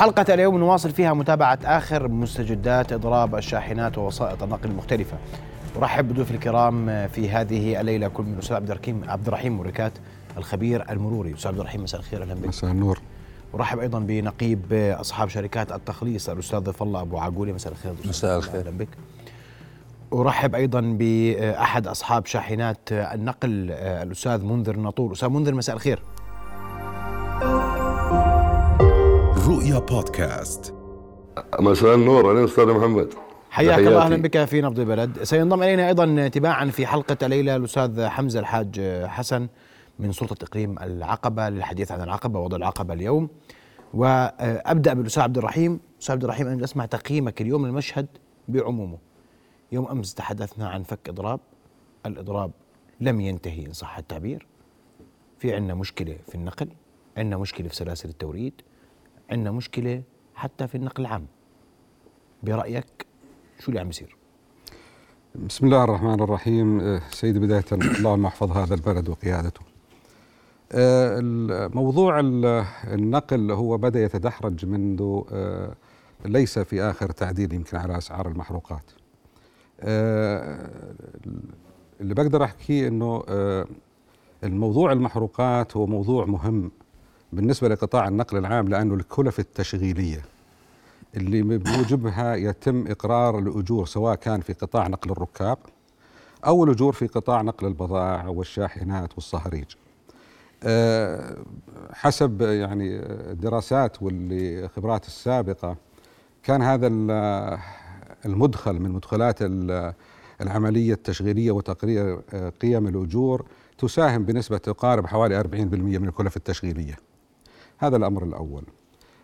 حلقة اليوم نواصل فيها متابعة آخر مستجدات إضراب الشاحنات ووسائط النقل المختلفة. أرحب بضيوف الكرام في هذه الليلة كل من الأستاذ عبد الرحيم عبد الرحيم مركات الخبير المروري. أستاذ عبد الرحيم مساء الخير أهلا بك. مساء النور. أرحب أيضا بنقيب أصحاب شركات التخليص الأستاذ ظفر الله أبو عقولي. مساء الخير. مساء الخير. أهلا بك. أرحب أيضا بأحد أصحاب شاحنات النقل الأستاذ منذر ناطور أستاذ منذر مساء الخير. رؤيا بودكاست. مساء النور أهلا أستاذ محمد. حياك. الله أهلا بك في نبض البلد. سينضم إلينا أيضا تباعا في حلقة الليلة الأستاذ حمزة الحاج حسن من سلطة إقليم العقبة للحديث عن العقبة ووضع العقبة اليوم. وأبدأ بالأستاذ عبد الرحيم. أستاذ عبد الرحيم أنا أسمع تقييمك اليوم للمشهد بعمومه. يوم أمس تحدثنا عن فك إضراب. الإضراب لم ينتهي إن صح التعبير. في عندنا مشكلة في النقل عندنا مشكلة في سلاسل التوريد. عندنا مشكلة حتى في النقل العام. برأيك شو اللي عم بيصير؟ بسم الله الرحمن الرحيم. آه، سيدي بداية اللهم احفظ هذا البلد وقيادته. آه، الموضوع ال- النقل هو بدأ يتدحرج منذ آه، ليس في آخر تعديل يمكن على أسعار المحروقات. اللي بقدر أحكيه أنه آه، الموضوع المحروقات هو موضوع مهم. بالنسبة لقطاع النقل العام لأنه الكلف التشغيلية اللي بموجبها يتم إقرار الأجور سواء كان في قطاع نقل الركاب أو الأجور في قطاع نقل البضائع والشاحنات والصهريج. أه، حسب يعني الدراسات والخبرات السابقة كان هذا ال- المدخل من مدخلات ال- العملية التشغيلية وتقرير أه، قيم الأجور تساهم بنسبة تقارب حوالي 40% من الكلف التشغيلية. هذا الأمر الأول.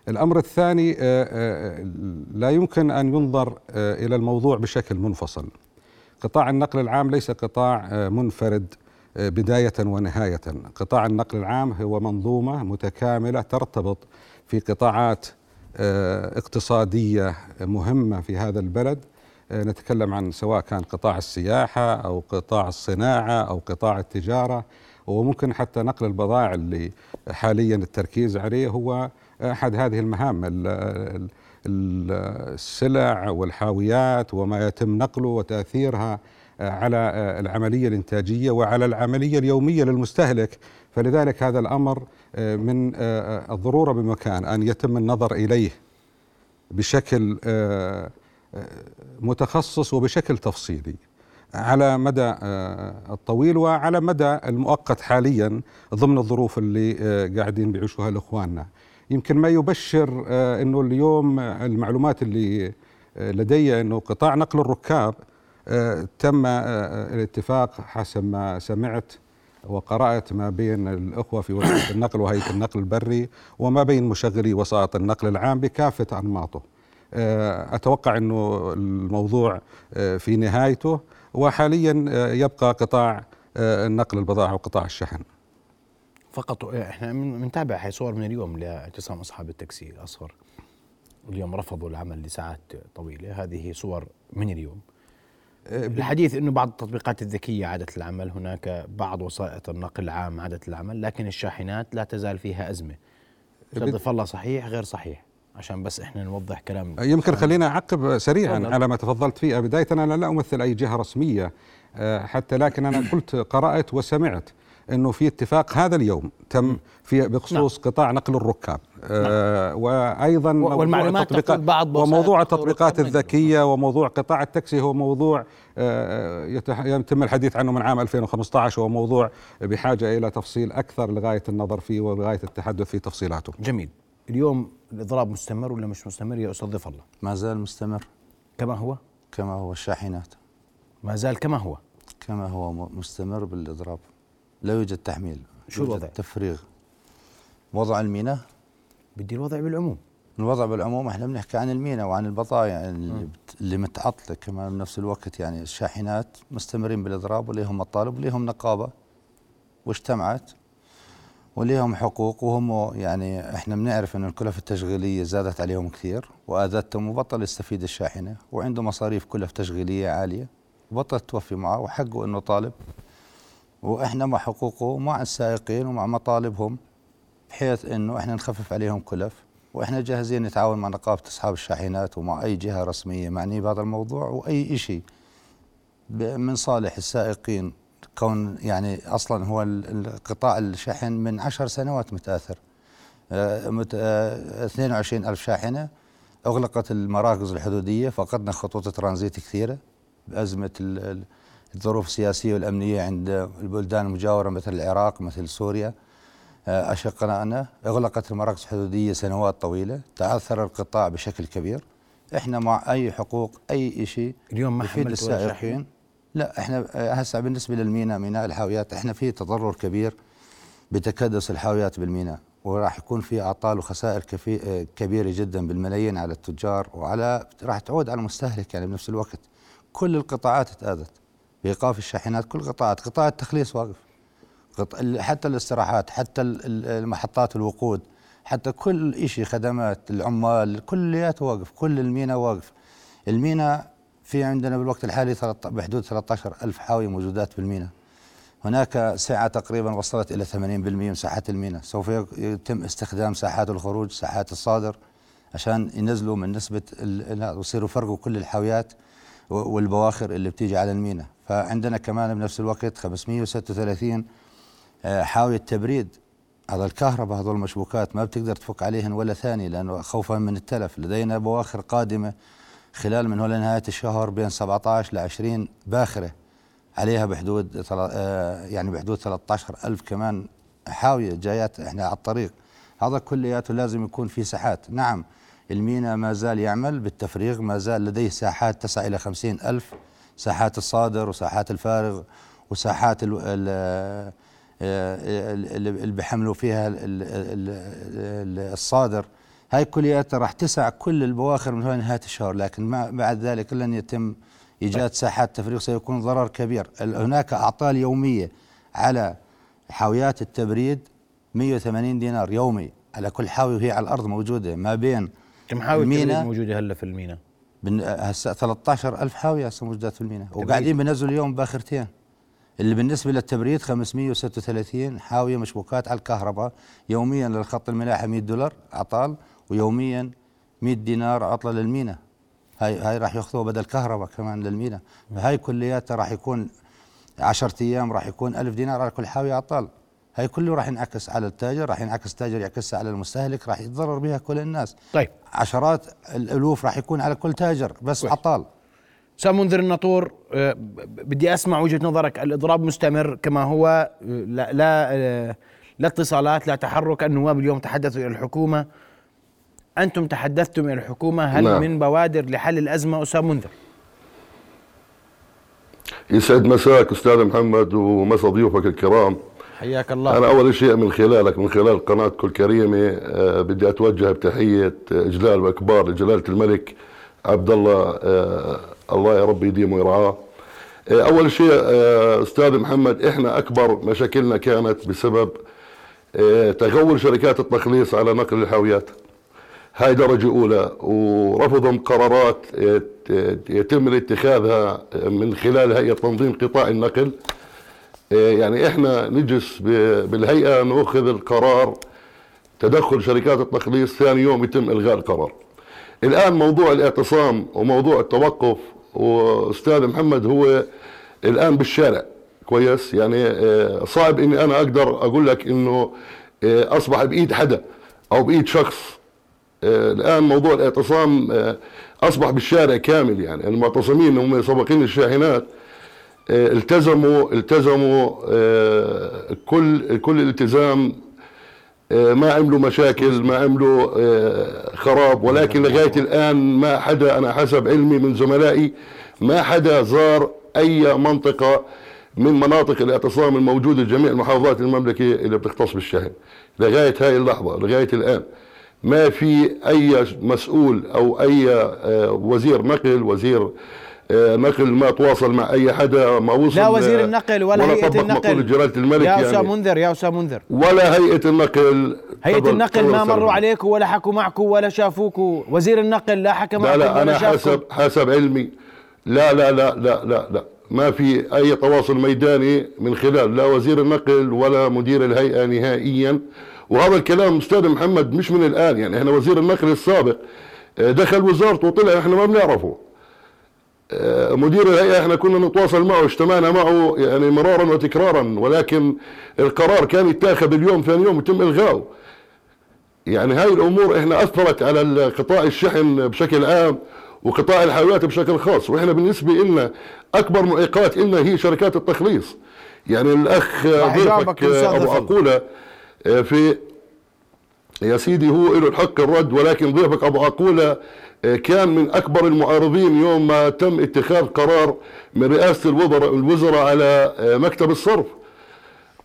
الأمر الثاني آه، آه، لا يمكن أن ينظر آه، إلى الموضوع بشكل منفصل. قطاع النقل العام ليس قطاع آه، منفرد آه، بداية ونهاية. قطاع النقل العام هو منظومة متكاملة ترتبط في قطاعات آه، اقتصادية مهمة في هذا البلد. آه، نتكلم عن سواء كان قطاع السياحة أو قطاع الصناعة أو قطاع التجارة. وممكن حتى نقل البضائع اللي حاليا التركيز عليه هو أحد هذه المهام ال- ال- ال- السلع والحاويات وما يتم نقله وتأثيرها على العملية الإنتاجية وعلى العملية اليومية للمستهلك. فلذلك هذا الأمر من الضرورة بمكان أن يتم النظر إليه بشكل متخصص وبشكل تفصيلي. على مدى آه، الطويل وعلى مدى المؤقت حاليا ضمن الظروف اللي آه، قاعدين بيعيشوها الاخواننا يمكن ما يبشر آه، إنه اليوم المعلومات اللي لدي إنه قطاع نقل الركاب تم الاتفاق حسب ما سمعت وقرأت ما بين الأخوة في وسائط النقل وهيئة النقل البري وما بين مشغلي وسائط النقل العام بكافة أنماطه. آه، أتوقع أنه الموضوع آه، في نهايته وحاليا آه، يبقى قطاع النقل البضائع وقطاع الشحن. فقط إحنا بنتابع هاي صور من اليوم لاعتصام أصحاب التاكسي الاصفر اليوم رفضوا العمل لساعات طويلة. هذه صور من اليوم. الحديث إنه بعض التطبيقات الذكية عادت العمل. هناك بعض وسائط النقل العام عادت العمل لكن الشاحنات لا تزال فيها أزمة. صدف الله صحيح غير صحيح. عشان بس إحنا نوضح كلام. يمكن خلينا أعقب سريعا. على ما تفضلت فيه بداية أنا لا أمثل أي جهة رسمية آه، حتى لكن أنا قلت قرأت وسمعت أنه في اتفاق هذا اليوم تم في بخصوص قطاع نقل الركاب. آه وأيضا موضوع والمعلومات تقول بعض وموضوع التطبيقات الذكية وموضوع قطاع التاكسي هو موضوع آه، يتم الحديث عنه من عام 2015 وهو موضوع بحاجة إلى تفصيل أكثر لغاية النظر فيه ولغاية التحدث في تفصيلاته. جميل. اليوم الاضراب مستمر ولا مش مستمر يا أستاذ ضيف الله؟ ما زال مستمر. كما هو؟ كما هو الشاحنات. ما زال كما هو؟ كما هو مستمر بالاضراب. لا يوجد تحميل. شو الوضع؟ تفريغ. وضع الميناء. بدي الوضع بالعموم. الوضع بالعموم إحنا بنحكي عن الميناء وعن البضائع اللي, بت- اللي متعطلة. كمان بنفس الوقت يعني الشاحنات مستمرين بالاضراب وليهم مطالب وليهم نقابة. واجتمعت. وليهم حقوق وهم يعني إحنا بنعرف إنه الكلف التشغيلية زادت عليهم كثير وآذتهم وبطل يستفيد الشاحنة وعنده مصاريف كلف تشغيلية عالية وبطلت توفي معه وحقه إنه طالب. وإحنا مع حقوقه ومع السائقين ومع مطالبهم بحيث إنه إحنا نخفف عليهم كلف. وإحنا جاهزين نتعاون مع نقابة أصحاب الشاحنات ومع أي جهة رسمية معنيه بهذا الموضوع وأي شيء من صالح السائقين كون يعني أصلا هو ال- القطاع الشحن من عشر سنوات متآثر. آه، مت- آه، 22 ألف شاحنة أغلقت المراكز الحدودية فقدنا خطوط ترانزيت كثيرة بأزمة ال- ال- الظروف السياسية والأمنية عند البلدان المجاورة مثل العراق مثل سوريا. آه، أشقنا أغلقت المراكز الحدودية سنوات طويلة. تعثر القطاع بشكل كبير. إحنا مع أي حقوق أي شيء اليوم ما يفيد؟ السائقين. لا إحنا آه، هسه بالنسبة للميناء ميناء الحاويات إحنا في تضرر كبير بتكدس الحاويات بالميناء وراح يكون في أعطال وخسائر آه، كبيرة جدا بالملايين على التجار وعلى راح تعود على المستهلك يعني بنفس الوقت. كل القطاعات تأذت بإيقاف الشاحنات كل القطاعات قطاع التخليص واقف. حتى الاستراحات حتى ال- ال- المحطات الوقود حتى كل شيء خدمات العمال كلياته واقف كل الميناء واقف. الميناء في عندنا بالوقت الحالي بحدود 13 ألف حاوية موجودات بالميناء. هناك سعة تقريبا وصلت إلى 80% من ساحات الميناء. سوف يتم استخدام ساحات الخروج ساحات الصادر عشان ينزلوا من نسبة ويصيروا يفرقوا كل الحاويات والبواخر اللي بتيجي على الميناء. فعندنا كمان بنفس الوقت 536 آه، حاوية تبريد هذا الكهرباء. هذول المشبوكات ما بتقدر تفك عليهن ولا ثاني لأنه خوفا من التلف. لدينا بواخر قادمة خلال من هنا لنهاية الشهر بين 17 ل 20 باخرة عليها بحدود آه، يعني بحدود 13 ألف كمان حاوية جايات إحنا على الطريق. هذا كلياته لازم يكون في ساحات. نعم المينا ما زال يعمل بالتفريغ ما زال لديه ساحات تسعى إلى 50 ألف ساحات الصادر وساحات الفارغ وساحات ال- آه، اللي بيحملوا فيها ال- ال- ال- الصادر. هاي كلياتها راح تسع كل البواخر من هنا نهاية الشهر لكن ما بعد ذلك لن يتم إيجاد ساحات تفريغ سيكون ضرر كبير. هناك أعطال يومية على حاويات التبريد 180 دينار يومي على كل حاوية وهي على الأرض موجودة ما بين كم حاوي المينا- التبريد موجودة هلا في المينا بن- هسه 13 ألف حاوية هسه موجودات في الميناء. وقاعدين بنزلوا اليوم باخرتين. اللي بالنسبة للتبريد 536 حاوية مشبوكات على الكهرباء يوميا للخط الملاحي 100 دولار عطال ويوميا 100 دينار عطلة للميناء هاي هاي راح ياخذوها بدل كهرباء كمان للميناء هاي كلياتها راح يكون 10 أيام راح يكون 1000 دينار على كل حاوية عطال هاي كله راح ينعكس على التاجر راح ينعكس التاجر يعكسها على المستهلك راح يتضرر بها كل الناس. طيب. عشرات الالوف راح يكون على كل تاجر بس كويس. عطال أستاذ منذر الناطور آه، بدي أسمع وجهة نظرك. الإضراب مستمر كما هو آه، لا لا آه، لا اتصالات لا تحرك النواب اليوم تحدثوا إلى الحكومة. أنتم تحدثتم إلى الحكومة هل نعم. من بوادر لحل الأزمة أستاذ منذر؟ يسعد مساك أستاذ محمد ومسا ضيوفك الكرام. حياك الله. أنا أول شيء من خلالك من خلال قناة كل كريمة آه، بدي أتوجه بتحية آه، إجلال واكبار لجلالة الملك عبد الله آه، الله يا رب يديمه ويرعاه. أول شيء أستاذ محمد إحنا أكبر مشاكلنا كانت بسبب تغول شركات التخليص على نقل الحاويات. هاي درجة أولى ورفضهم قرارات يت- يتم اتخاذها من خلال هيئة تنظيم قطاع النقل. يعني إحنا نجلس بالهيئة نأخذ القرار تدخل شركات التخليص ثاني يوم يتم إلغاء القرار. الآن موضوع الاعتصام وموضوع التوقف وأستاذ محمد هو الآن بالشارع. كويس؟ يعني آه، صعب إني أنا أقدر أقول لك إنه آه، أصبح بإيد حدا أو بإيد شخص الآن موضوع الاعتصام آه، أصبح بالشارع كامل يعني. المعتصمين هم سابقين الشاحنات آه، التزموا التزموا آه، كل كل الالتزام آه، ما عملوا مشاكل ما عملوا آه، خراب. ولكن لغاية الآن ما حدا أنا حسب علمي من زملائي ما حدا زار أي منطقة من مناطق الاعتصام الموجودة جميع المحافظات المملكة اللي بتختص بالشحن لغاية هاي اللحظة لغاية الآن. ما في أي مسؤول أو أي آه، وزير نقل وزير آه، نقل ما تواصل مع أي حدا ما وصل لا وزير النقل ولا هيئة طبق النقل. جلاله الملك يا أستاذ يعني. منذر يا أستاذ منذر. ولا هيئة النقل. هيئة النقل ما مروا. عليكم ولا حكوا معكم ولا شافوكم وزير النقل لا حكى لا معكم لا ولا أنا حسب حسب علمي. لا لا لا لا لا لا. ما في أي تواصل ميداني من خلال لا وزير النقل ولا مدير الهيئة نهائيا. وهذا الكلام أستاذ محمد مش من الآن يعني إحنا وزير النقل السابق آه، دخل وزارته وطلع إحنا ما بنعرفه. آه، مدير الهيئة إحنا كنا نتواصل معه اجتمعنا معه يعني مرارا وتكرارا ولكن القرار كان يتاخذ اليوم ثاني يوم يتم الغائه يعني هاي الأمور إحنا أثرت على قطاع الشحن بشكل عام وقطاع الحاويات بشكل خاص. وإحنا بالنسبة لنا أكبر معيقات لنا هي شركات التخليص. يعني الأخ ضيفك ابو. عقوله في يا سيدي هو له الحق الرد ولكن ضيفك أبو عقولة آه، كان من أكبر المعارضين يوم ما تم اتخاذ قرار من رئاسة الوزراء الوزراء على آه، مكتب الصرف.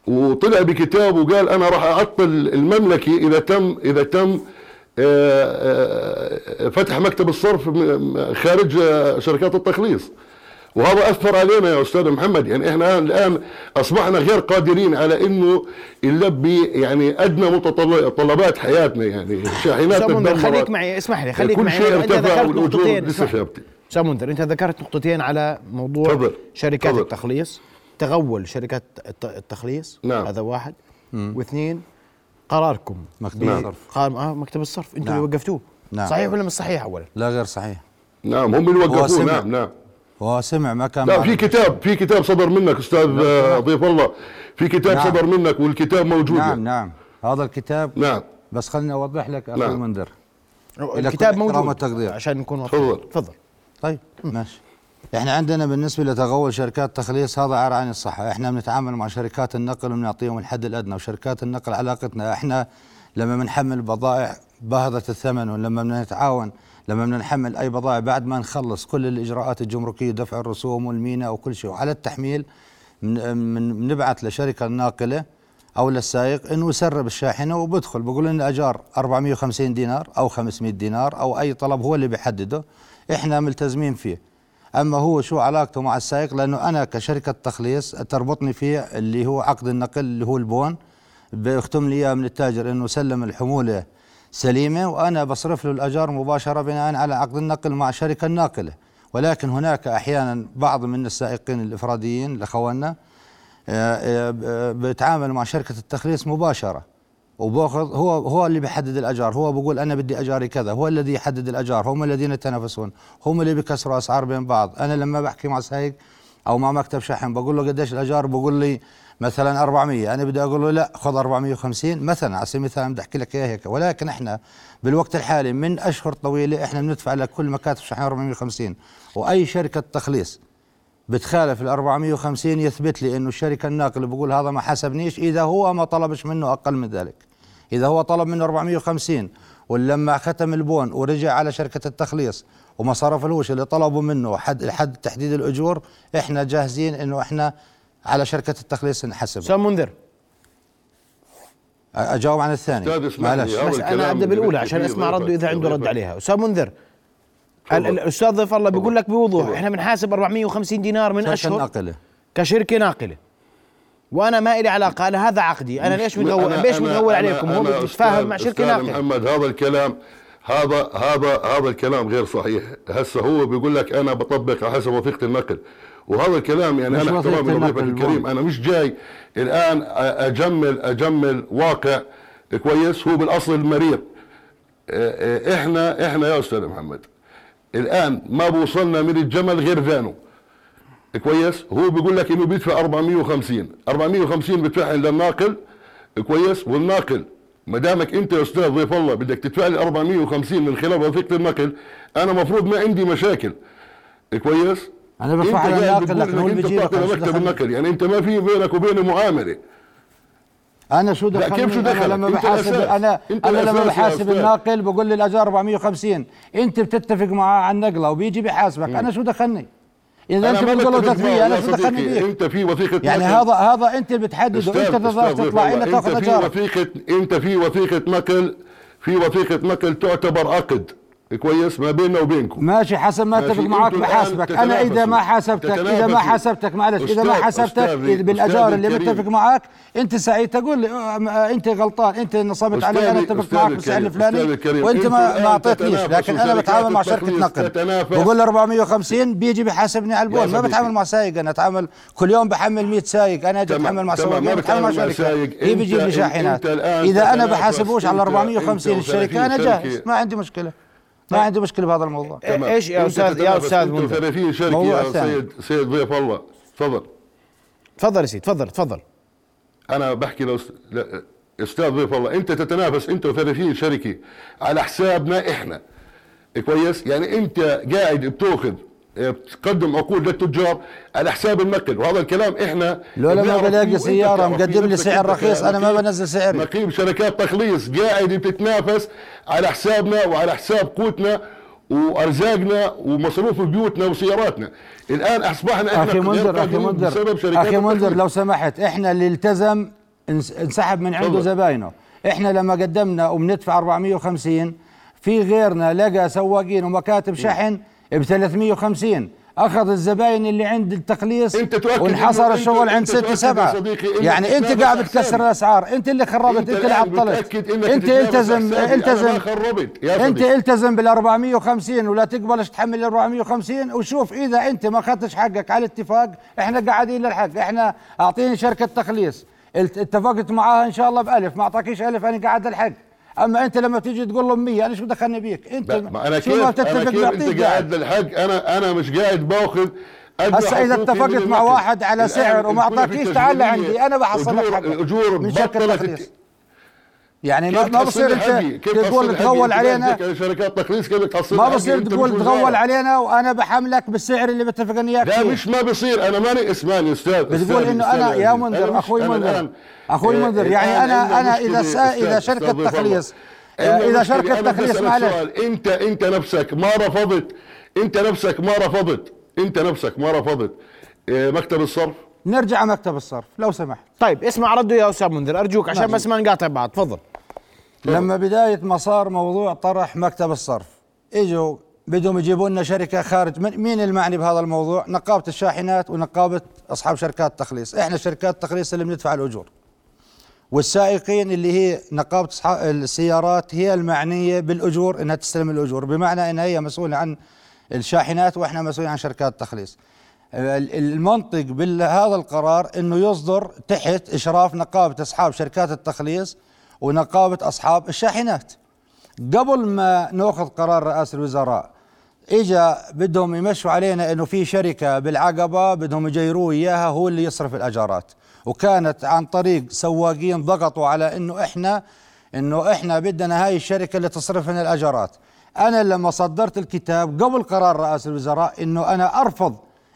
وطلع بكتاب وقال أنا راح أعطل المملكة إذا تم إذا تم فتح مكتب الصرف خارج شركات التخليص. وهذا أثر علينا يا أستاذ محمد يعني إحنا الآن أصبحنا غير قادرين على إنه نلبي يعني أدنى متطلبات حياتنا يعني شاحنات أستاذ منذر خليك. معي اسمح لي خليك كل معي شيء أنت ارتفع نقطتين لسه منذر أنت ذكرت نقطتين على موضوع تفضل. شركات تفضل. التخليص تغول شركات الت- التخليص نعم. هذا واحد واثنين قراركم مكتب الصرف. قام آه مكتب الصرف أنتم نعم. اللي وقفتوه نعم. صحيح ولا مش صحيح اولا لا غير صحيح نعم هم اللي وقفوه. نعم نعم هو سمع ما كان لا. في كتاب في كتاب صدر منك أستاذ آه، ضيف الله في كتاب نعم. صدر منك والكتاب موجود نعم يعني. نعم هذا الكتاب نعم بس خليني أوضح لك أخوي نعم. منذر الكتاب موجود. عشان نكون واضحين تفضل. تفضل طيب ماشي إحنا عندنا بالنسبة لتغول شركات التخليص هذا عار عن الصحة إحنا بنتعامل مع شركات النقل وبنعطيهم الحد الأدنى وشركات النقل علاقتنا إحنا لما بنحمل بضائع باهظه الثمن ولما بنتعاون لما بدنا نحمل أي بضائع بعد ما نخلص كل الإجراءات الجمركية دفع الرسوم والميناء وكل شيء. وعلى التحميل بنبعث لشركة الناقلة أو للسائق إنه يسرب الشاحنة وبدخل. بقول لنا اجار 450 دينار أو 500 دينار أو أي طلب هو اللي بيحدده. إحنا ملتزمين فيه. أما هو شو علاقته مع السائق؟ لأنه أنا كشركة تخليص تربطني فيه اللي هو عقد النقل اللي هو البون. بيختم لي إياه من التاجر إنه سلم الحمولة سليمة وأنا بصرف له الاجار مباشرة بناء على عقد النقل مع الشركة الناقلة. ولكن هناك أحيانا بعض من السائقين الإفراديين لأخواننا آه، آه، بيتعامل مع شركة التخليص مباشرة. وباخذ هو هو اللي بيحدد الأجار. هو بقول أنا بدي أجاري كذا. هو الذي يحدد الأجار. هم الذين يتنافسون هم اللي بيكسروا أسعار بين بعض. أنا لما بحكي مع سائق أو مع مكتب شحن بقول له قديش الأجار؟ بقول لي مثلا 400 أنا بدي أقول له لا خذ 450 مثلا على سبيل المثال بدي أحكي لك إياها هيك. ولكن إحنا بالوقت الحالي من أشهر طويلة إحنا بندفع لكل مكاتب شحن 450 وأي شركة تخليص بتخالف ال 450 يثبت لي إنه الشركة الناقلة بقول هذا ما حسبنيش إذا هو ما طلبش منه أقل من ذلك. إذا هو طلب منه 450 ولما ختم البون ورجع على شركة التخليص وما صرفلوش اللي طلبوا منه حد حد تحديد الأجور إحنا جاهزين إنه إحنا على شركة التخليص نحسب أستاذ منذر أجاوب عن الثاني. لي، معلش. بس أنا ابدا بالأولى عشان أسمع رده إذا عنده رد. عليها. أستاذ منذر الأستاذ ضيف الله بيقول لك بوضوح. إحنا بنحاسب 450 دينار من أشهر ناقلة. كشركة ناقلة. وأنا ما إلي علاقة أنا هذا عقدي. أنا ليش متغول أنا- ليش متغول عليكم؟ هو أستاذ- مع شركة ناقلة. محمد هذا الكلام هذا هذا هذا الكلام غير صحيح. هسه هو بيقول لك أنا بطبق على حسب وثيقة النقل. وهذا الكلام يعني أنا احترامي لضيفك الكريم. أنا مش جاي الآن أجمل أجمل واقع كويس. هو بالأصل آه، إحنا إحنا يا أستاذ محمد الآن ما بوصلنا من الجمل غير فانو. كويس؟ هو بيقول لك إنه بيدفع 450 450 بدفعها للناقل. كويس؟ والناقل ما دامك انت يا أستاذ ضيف الله بدك تدفع لي 450 من خلال وثيقه النقل أنا مفروض ما عندي مشاكل كويس أنا بدفع على الناقل، لكن هو اللي بيجيبك، دخلني؟ النقل يعني انت ما في بينك وبينه معامله أنا شو دخلني كيف شو دخلك؟ لما بحاسب. أنا أنا لما بحاسب. الناقل بقول لي الاجار 450 انت بتتفق معاه على النقلة وبيجي بيحاسبك أنا شو دخلني اذا انت بتقول له تدفيه معه أنا يا شو دخلني صديقي. فيك أنت في وثيقة يعني نقل. هذا هذا أنت اللي بتحدده انت تقدر تطلع لنا تاخذ أنت في وثيقة أنت في وثيقة نقل في وثيقة نقل تعتبر عقد كويس ما بيننا وبينكم ماشي حسب ما أتفق معك بحاسبك أنا إذا ما. حاسبتك إذا ما. حاسبتك معلش إذا ما حاسبتك بالاجار اللي. متفق معك أنت سعيد تقول لي أنت غلطان أنت نصبت علي أنا أتفق معك بالسعر الفلاني وأنت ما أعطيتنيش لكن أنا بتعامل مع شركة نقل. بقول له 450 بيجي بيحاسبني على البول ما. بتعامل مع سايق أنا أتعامل كل يوم بحمل 100 سايق أنا أجي اتحمل مع سواق ما بتعامل مع شركة. هي بيجيب لي شاحنات إذا أنا. بحاسبوش على أنت- 450 أنت الشركة أنا جاهز. ما عندي مشكلة ما عندي مشكلة بهذا الموضوع. إيه- إيش يا أستاذ؟ يا أستاذ منذر 30 شركه موضوع يا. سيد سيد ضيف الله. تفضل. تفضل يا سيدي تفضل تفضل. أنا بحكي لو أستاذ ضيف الله أنت تتنافس أنت و30 شركه على حسابنا إحنا. كويس؟ يعني أنت قاعد بتأخذ بتقدم عقود للتجار على حساب النقل وهذا الكلام إحنا لولا ما بلاقي فيه مقدم لي سعر رخيص، أنا ما بنزل سعري. نقيب شركات تخليص قاعد بتتنافس على حسابنا وعلى حساب قوتنا وأرزاقنا ومصروف بيوتنا وسياراتنا الآن أصبحنا إحنا أخي منذر أخي قادرين بسبب منذر شركات أخي منذر. لو سمحت إحنا اللي التزم انس- انسحب من عنده. زباينه إحنا لما قدمنا وبندفع 450 في غيرنا لقى سواقين ومكاتب شحن ب 350 أخذ الزباين اللي عند التخليص أنت تؤكد وانحصر الشغل عند أنت 6 تؤكد 7 يا صديقي إنك يعني أنت قاعد بتكسر. الأسعار. أنت اللي خربت أنت, اللي الآن عطلت أنت التزم التزم أنت. التزم بال 450 ولا تقبلش تحمل ال 450 وشوف إذا أنت ما أخذتش حقك على الاتفاق إحنا قاعدين للحق. إحنا أعطيني شركة تخليص الت- اتفقت معاها إن شاء الله بألف. ما أعطاكيش ألف أنا قاعد للحق. أما أنت لما تيجي تقول لهم 100 أنا شو دخلني بيك أنت ما أنا شو كيف ما أنا كيف أنت قاعد للحق أنا أنا مش قاعد باخذ هسا إذا اتفقت مع. واحد على سعر وما اعطاكيش تعال. لعندي أنا بحصل لك أجور- حقك أجور بطلت يعني ما بصير انت تقول تغول؟ علينا أنت كشركات تخليص كيف تحصل ما؟ بصير تقول تغول. علينا وأنا بحملك بالسعر اللي متفق أنا وياك لا. مش ما بصير أنا ماني إسماني أستاذ بتقول إنه أنا يا عزيز. منذر أخوي منذر أخوي آه، منذر يعني أنا أنا إذا إذا شركة. تخليص آه، عندنا إذا. شركة تخليص معلش سؤال. انت أنت نفسك ما رفضت أنت نفسك ما رفضت أنت نفسك ما رفضت آه، مكتب الصرف نرجع مكتب الصرف لو سمحت طيب اسمع رده يا أستاذ منذر أرجوك عشان. بس ما نقاطع بعض تفضل لما بداية ما صار موضوع طرح مكتب الصرف إجوا بدهم يجيبوا لنا شركة خارج من مين المعني بهذا الموضوع؟ نقابة الشاحنات ونقابة أصحاب شركات التخليص، إحنا شركات التخليص اللي بندفع الأجور. والسائقين اللي هي أصحاب السيارات هي المعنية بالأجور إنها تستلم الأجور، بمعنى انها هي مسؤولة عن الشاحنات وإحنا مسؤولين عن شركات التخليص. ال- المنطق بهذا القرار إنه يصدر تحت إشراف نقابة أصحاب شركات التخليص ونقابة أصحاب الشاحنات. قبل ما نأخذ قرار رئاسه الوزراء إجا بدهم يمشوا علينا إنه في شركة بالعقبة بدهم يجيروه إياها هو اللي يصرف الأجارات وكانت عن طريق سواقين ضغطوا على إنه إحنا إنه إحنا بدنا هاي الشركة اللي تصرف لنا الأجارات أنا لما صدرت الكتاب قبل قرار رئاسه الوزراء إنه أنا أرفض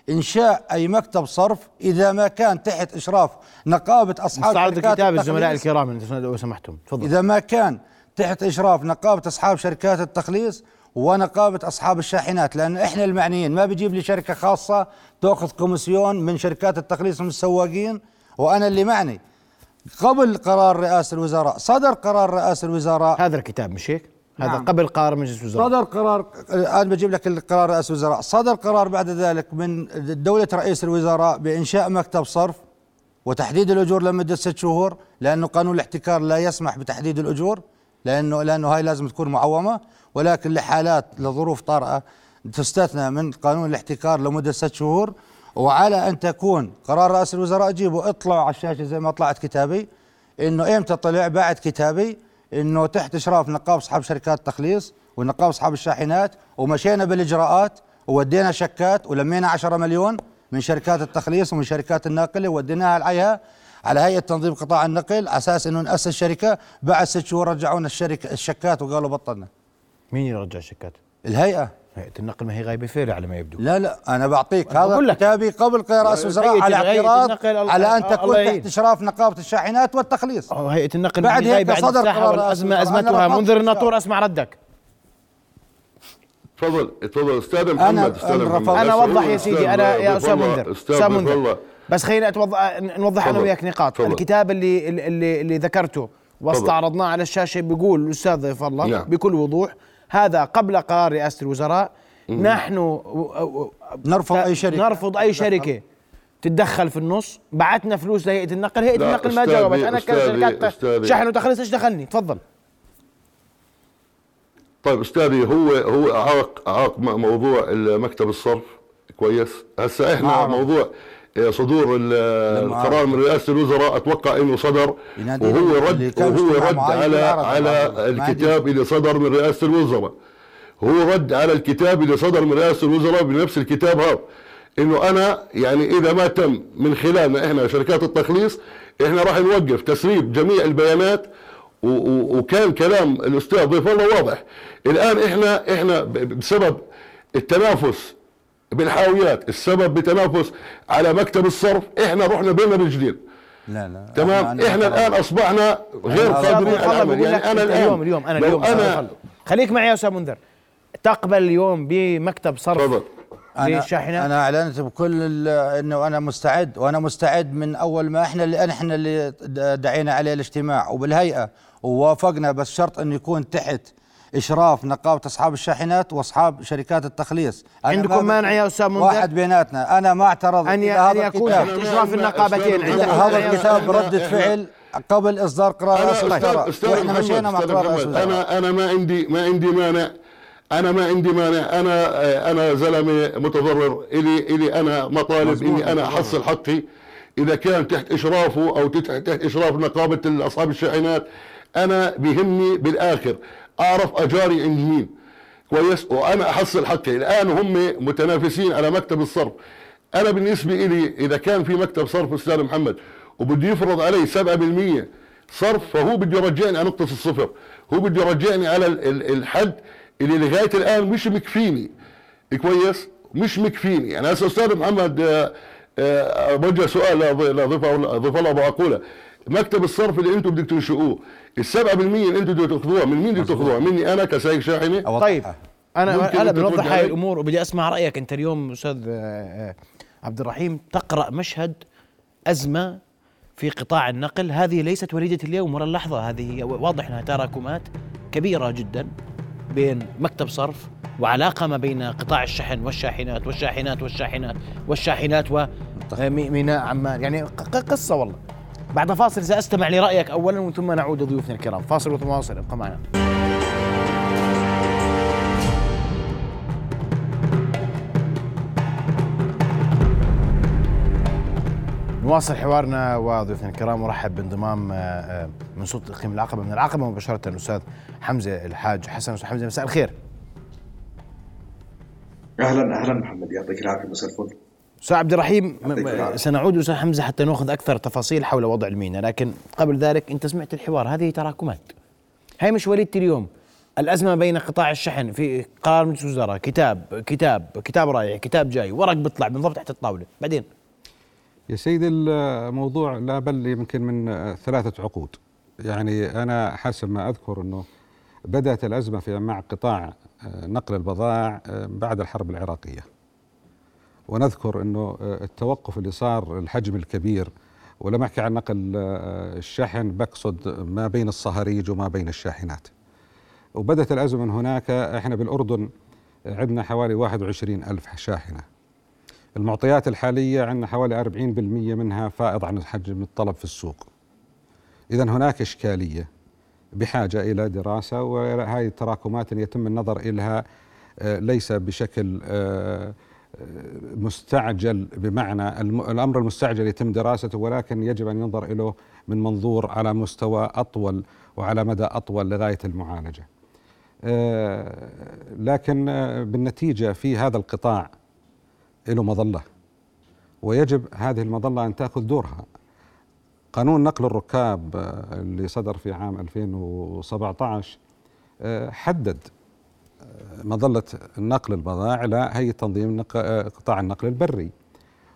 إنشاء أي مكتب صرف إذا ما كان تحت إشراف نقابة أصحاب شركات الكتاب الزملاء. الكرام لو سمحتم تفضل إذا ما كان تحت إشراف نقابة أصحاب شركات التخليص ونقابة أصحاب الشاحنات لأن إحنا المعنيين ما بيجيب لي شركة خاصة تأخذ كوميسيون من شركات التخليص من السواقين وأنا اللي معني قبل قرار رئاسة الوزراء صدر قرار رئاسة الوزراء هذا الكتاب مش هيك؟ هذا نعم. قبل قرار مجلس الوزراء. صدر قرار أنا بجيب لك القرار رئاسه الوزراء. صدر قرار بعد ذلك من دولة رئيس الوزراء بإنشاء مكتب صرف وتحديد الأجور لمدة ست شهور لأنه قانون الاحتكار لا يسمح بتحديد الأجور لأنه لأنه هاي لازم تكون معومة. ولكن لحالات لظروف طارئة تستثنى من قانون الاحتكار لمدة ست شهور. وعلى أن تكون قرار رئيس الوزراء جيبوا اطلعوا على الشاشة زي ما طلعت كتابي إنه إمتى طلع؟ بعد كتابي. إنه تحت إشراف نقابه أصحاب شركات التخليص ونقابه أصحاب الشاحنات ومشينا بالإجراءات وودينا شكات ولمينا 10 مليون من شركات التخليص ومن شركات الناقله وديناها عليها على هيئة تنظيم قطاع النقل على أساس إنه نأسس شركة. بعد ست شهور رجعونا الشركة الشكات وقالوا بطلنا. مين يرجع الشكات؟ الهيئة. هيئة النقل ما هي غايبة فيرة على ما يبدو. لا لا أنا بعطيك أنا هذا. كتابي قبل الوزراء هيئة- على اعتراض على أن الله تكون. تحت إشراف نقابة الشاحنات والتخليص. أو هيئة النقل بعد ما هي هيك صدر قرار أنا منذر الناطور أسمع ردك. تفضل تفضل. أستاذ محمد أستاذ أنا محمد. أستاذ أوضح يا سيدي أنا يا الله، منذر أستاذ منذر الله. بس خلينا أتوضح نوضح أنا تفضل. وياك نقاط. الكتاب اللي اللي اللي ذكرته واستعرضناه على الشاشة بيقول الأستاذ ضيف الله نعم. بكل وضوح هذا قبل قرار رئاسة الوزراء. نحن نرفض أي شركة. نرفض أي شركة. تتدخل في النص. بعتنا فلوس لهيئة النقل. هيئة لا، النقل ما جاوبت. أنا أستاذي- كشركات. شحن وتخليص إيش دخلني؟ تفضل. طيب أستاذي هو هو أعاق أعاق موضوع مكتب الصرف. كويس. هسه إحنا نعم. موضوع صدور ال- القرار من رئاسة الوزراء أتوقع إنه صدر وهو رد وهو رد على على الكتاب اللي صدر من رئاسة الوزراء. هو رد على الكتاب اللي صدر من رئاسة الوزراء بنفس الكتاب هذا. إنه أنا يعني إذا ما تم من خلالنا إحنا شركات التخليص إحنا راح نوقف تسريب جميع البيانات وكان كلام الأستاذ ضيف الله واضح. الآن إحنا إحنا بسبب التنافس بالحاويات السبب بتنافس على مكتب الصرف. إحنا رحنا بين الرجلين لا لا. تمام؟ أنا- إحنا الآن أصبحنا غير أنا- قادرين على العمل. يعني أنا الآن اليوم اليوم أنا اليوم. خلو. خليك معي يا أستاذ منذر. تقبل اليوم بمكتب صرف تفضل. أنا أنا أعلنت بكل ال- إنه أنا مستعد وأنا مستعد من أول ما إحنا اللي إحنا اللي دعينا عليه الاجتماع وبالهيئة ووافقنا بس شرط إنه يكون تحت إشراف نقابة أصحاب الشاحنات وأصحاب شركات التخليص. عندكم ما مانع يا أستاذ منذر؟ واحد بيناتنا. أنا ما أعترض أن هذا يكون إشراف النقابتين هذا الكتاب ردة فعل قبل إصدار قرار أستاذ أستاذ وإحنا مشينا مع أستاذ قرار أنا أنا ما عندي ما عندي مانع. أنا ما عندي مانع. أنا أنا زلمة متضرر. الي إلي أنا مطالب إني أنا أحصل حقي. إذا كان تحت إشرافه أو تحت إشراف نقابة اصحاب الشاحنات أنا بيهمني بالآخر. أعرف أجاري عند مين كويس؟ وأنا أحصل حقي. الآن هم متنافسين على مكتب الصرف. أنا بالنسبة لي إذا كان في مكتب صرف أستاذ محمد وبده يفرض علي 7% صرف فهو بده يرجعني على نقطة الصفر. هو بده يرجعني على ال- ال- الحد اللي لغاية الآن مش مكفيني. كويس؟ مش مكفيني. يعني هسه أستاذ محمد آه، آه، بوجه سؤال لض- لضيف ضيف الله أبو عقوله. مكتب الصرف اللي أنتم بدكم تنشئوه. ال 7% اللي أنتم بدكم تاخذوها من مين بدكم تاخذوها؟ مني أنا كسائق شاحنة؟ أوضحها. طيب أنا أنا بنوضح هاي؟ الأمور وبدي أسمع رأيك أنت اليوم أستاذ آه، آه، عبد الرحيم. تقرأ مشهد أزمة في قطاع النقل. هذه ليست وليدة اليوم ولا اللحظة. هذه واضح أنها تراكمات كبيرة جدا بين مكتب صرف وعلاقة ما بين قطاع الشحن والشاحنات والشاحنات والشاحنات والشاحنات وميناء عمان يعني ق- ق- قصة والله. بعد فاصل سأستمع لرأيك اولا ومن ثم نعود لضيوفنا الكرام. فاصل وثم واصل ابقى معنا. نواصل حوارنا وضيوفنا الكرام ورحب بانضمام آه، آه، من سلطه إقليم العقبه من العقبه مباشرة الأستاذ حمزة الحاج حسن. أستاذ حمزة مساء الخير. أهلا أهلا محمد يعطيك العافية مساء الفل. أستاذ عبد الرحيم. سنعود أستاذ حمزة حتى نأخذ أكثر تفاصيل حول وضع المينا لكن قبل ذلك أنت سمعت الحوار هذه تراكمات. هاي مش وليدة اليوم الأزمة بين قطاع الشحن في قرار مجلس الوزراء كتاب كتاب كتاب رايح كتاب جاي ورق بيطلع بنضرب تحت الطاولة. بعدين؟ يا سيدي الموضوع لا بل يمكن من ثلاثة عقود. يعني أنا حسب ما أذكر أنه بدأت الأزمة في مع قطاع آه، نقل البضائع آه، بعد الحرب العراقية. ونذكر أنه آه، التوقف اللي صار الحجم الكبير ولما أحكي عن نقل آه، الشحن بقصد ما بين الصهاريج وما بين الشاحنات. وبدأت الأزمة من هناك إحنا بالأردن عندنا حوالي 21 ألف شاحنة. المعطيات الحالية عندنا حوالي 40% منها فائض عن حجم الطلب في السوق. إذا هناك إشكالية بحاجة إلى دراسة وهذه التراكمات يتم النظر إليها آه، ليس بشكل مستعجل بمعنى الأمر المستعجل يتم دراسته ولكن يجب أن ينظر إليه من منظور على مستوى أطول وعلى مدى أطول لغاية المعالجة. آه، لكن بالنتيجة في هذا القطاع له مظلة ويجب هذه المظلة أن تأخذ دورها. قانون نقل الركاب آه، اللي صدر في عام 2017 آه، حدد مظلة نقل البضائع لهيئة تنظيم نق- آه، قطاع النقل البري.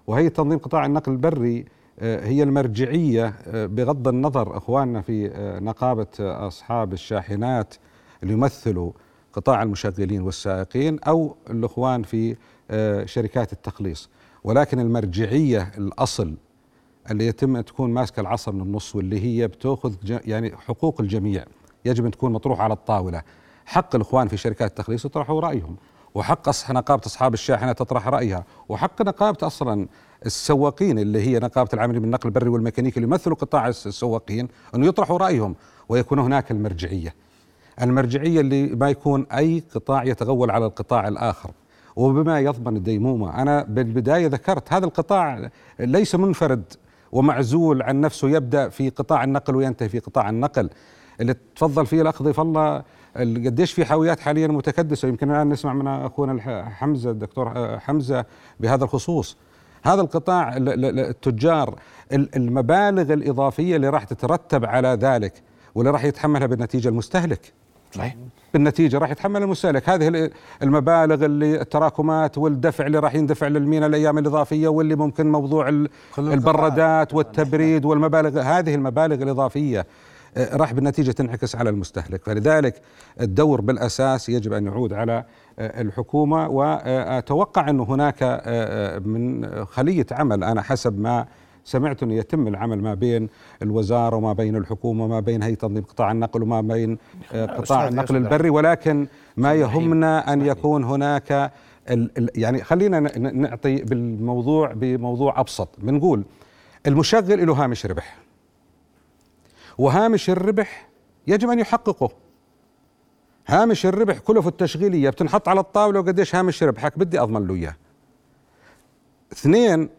وهيئة تنظيم قطاع النقل البري آه، هي المرجعية آه، بغض النظر إخواننا في آه، نقابة آه، أصحاب الشاحنات اللي يمثلوا قطاع المشغلين والسائقين أو الإخوان في آه، شركات التخليص. ولكن المرجعية الأصل اللي يتم تكون ماسكة العصا من النص واللي هي بتأخذ يعني حقوق الجميع يجب أن تكون مطروحة على الطاولة. حق الإخوان في شركات التخليص يطرحوا رأيهم وحق أصح نقابة أصحاب الشاحنة تطرح رأيها وحق نقابة أصلا السواقين اللي هي نقابة العاملين بالنقل البري والميكانيكي اللي يمثلوا قطاع السواقين إنه يطرحوا رأيهم ويكون هناك المرجعية. المرجعية اللي ما يكون أي قطاع يتغول على القطاع الآخر. وبما يضمن الديمومة أنا بالبداية ذكرت هذا القطاع ليس منفرد ومعزول عن نفسه يبدأ في قطاع النقل وينتهي في قطاع النقل. اللي تفضل فيه الأخ ضيف الله قديش في حاويات حاليا متكدسة. يمكن الآن نسمع من أخونا حمزة الدكتور حمزة بهذا الخصوص. هذا القطاع التجار المبالغ الإضافية اللي راح تترتب على ذلك واللي راح يتحملها بالنتيجة المستهلك. صحيح. بالنتيجة راح يتحمل المستهلك. هذه المبالغ اللي التراكمات والدفع اللي راح يندفع للمينا الأيام الإضافية واللي ممكن موضوع البرادات والتبريد والمبالغ. هذه المبالغ الإضافية راح بالنتيجة تنعكس على المستهلك. فلذلك الدور بالأساس يجب أن يعود على آه، الحكومة. وأتوقع انه هناك آه، من خلية عمل أنا حسب ما سمعت انه يتم العمل ما بين الوزارة وما بين الحكومة وما بين هيئة تنظيم قطاع النقل وما بين قطاع النقل البري. ولكن ما يهمنا أن يكون هناك يعني خلينا نعطي بالموضوع بموضوع أبسط. بنقول المشغل له هامش ربح وهامش الربح يجب أن يحققه. هامش الربح كلفه التشغيليه بتنحط على الطاولة وقديش هامش ربحك؟ بدي أضمن له إياه. اثنين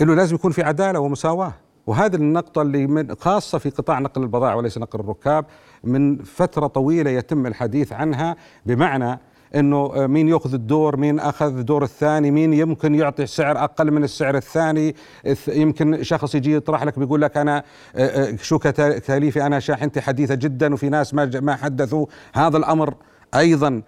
إنه لازم يكون في عدالة ومساواة. وهذه النقطة اللي من خاصة في قطاع نقل البضائع وليس نقل الركاب من فترة طويلة يتم الحديث عنها بمعنى إنه آه، مين يأخذ الدور مين أخذ الدور الثاني مين يمكن يعطي سعر أقل من السعر الثاني. يمكن شخص يجي يطرح لك بيقول لك أنا آه، آه، شو كتاليفي أنا شاحنتي حديثة جدا وفي ناس ما ما حدثوا. هذا الأمر أيضا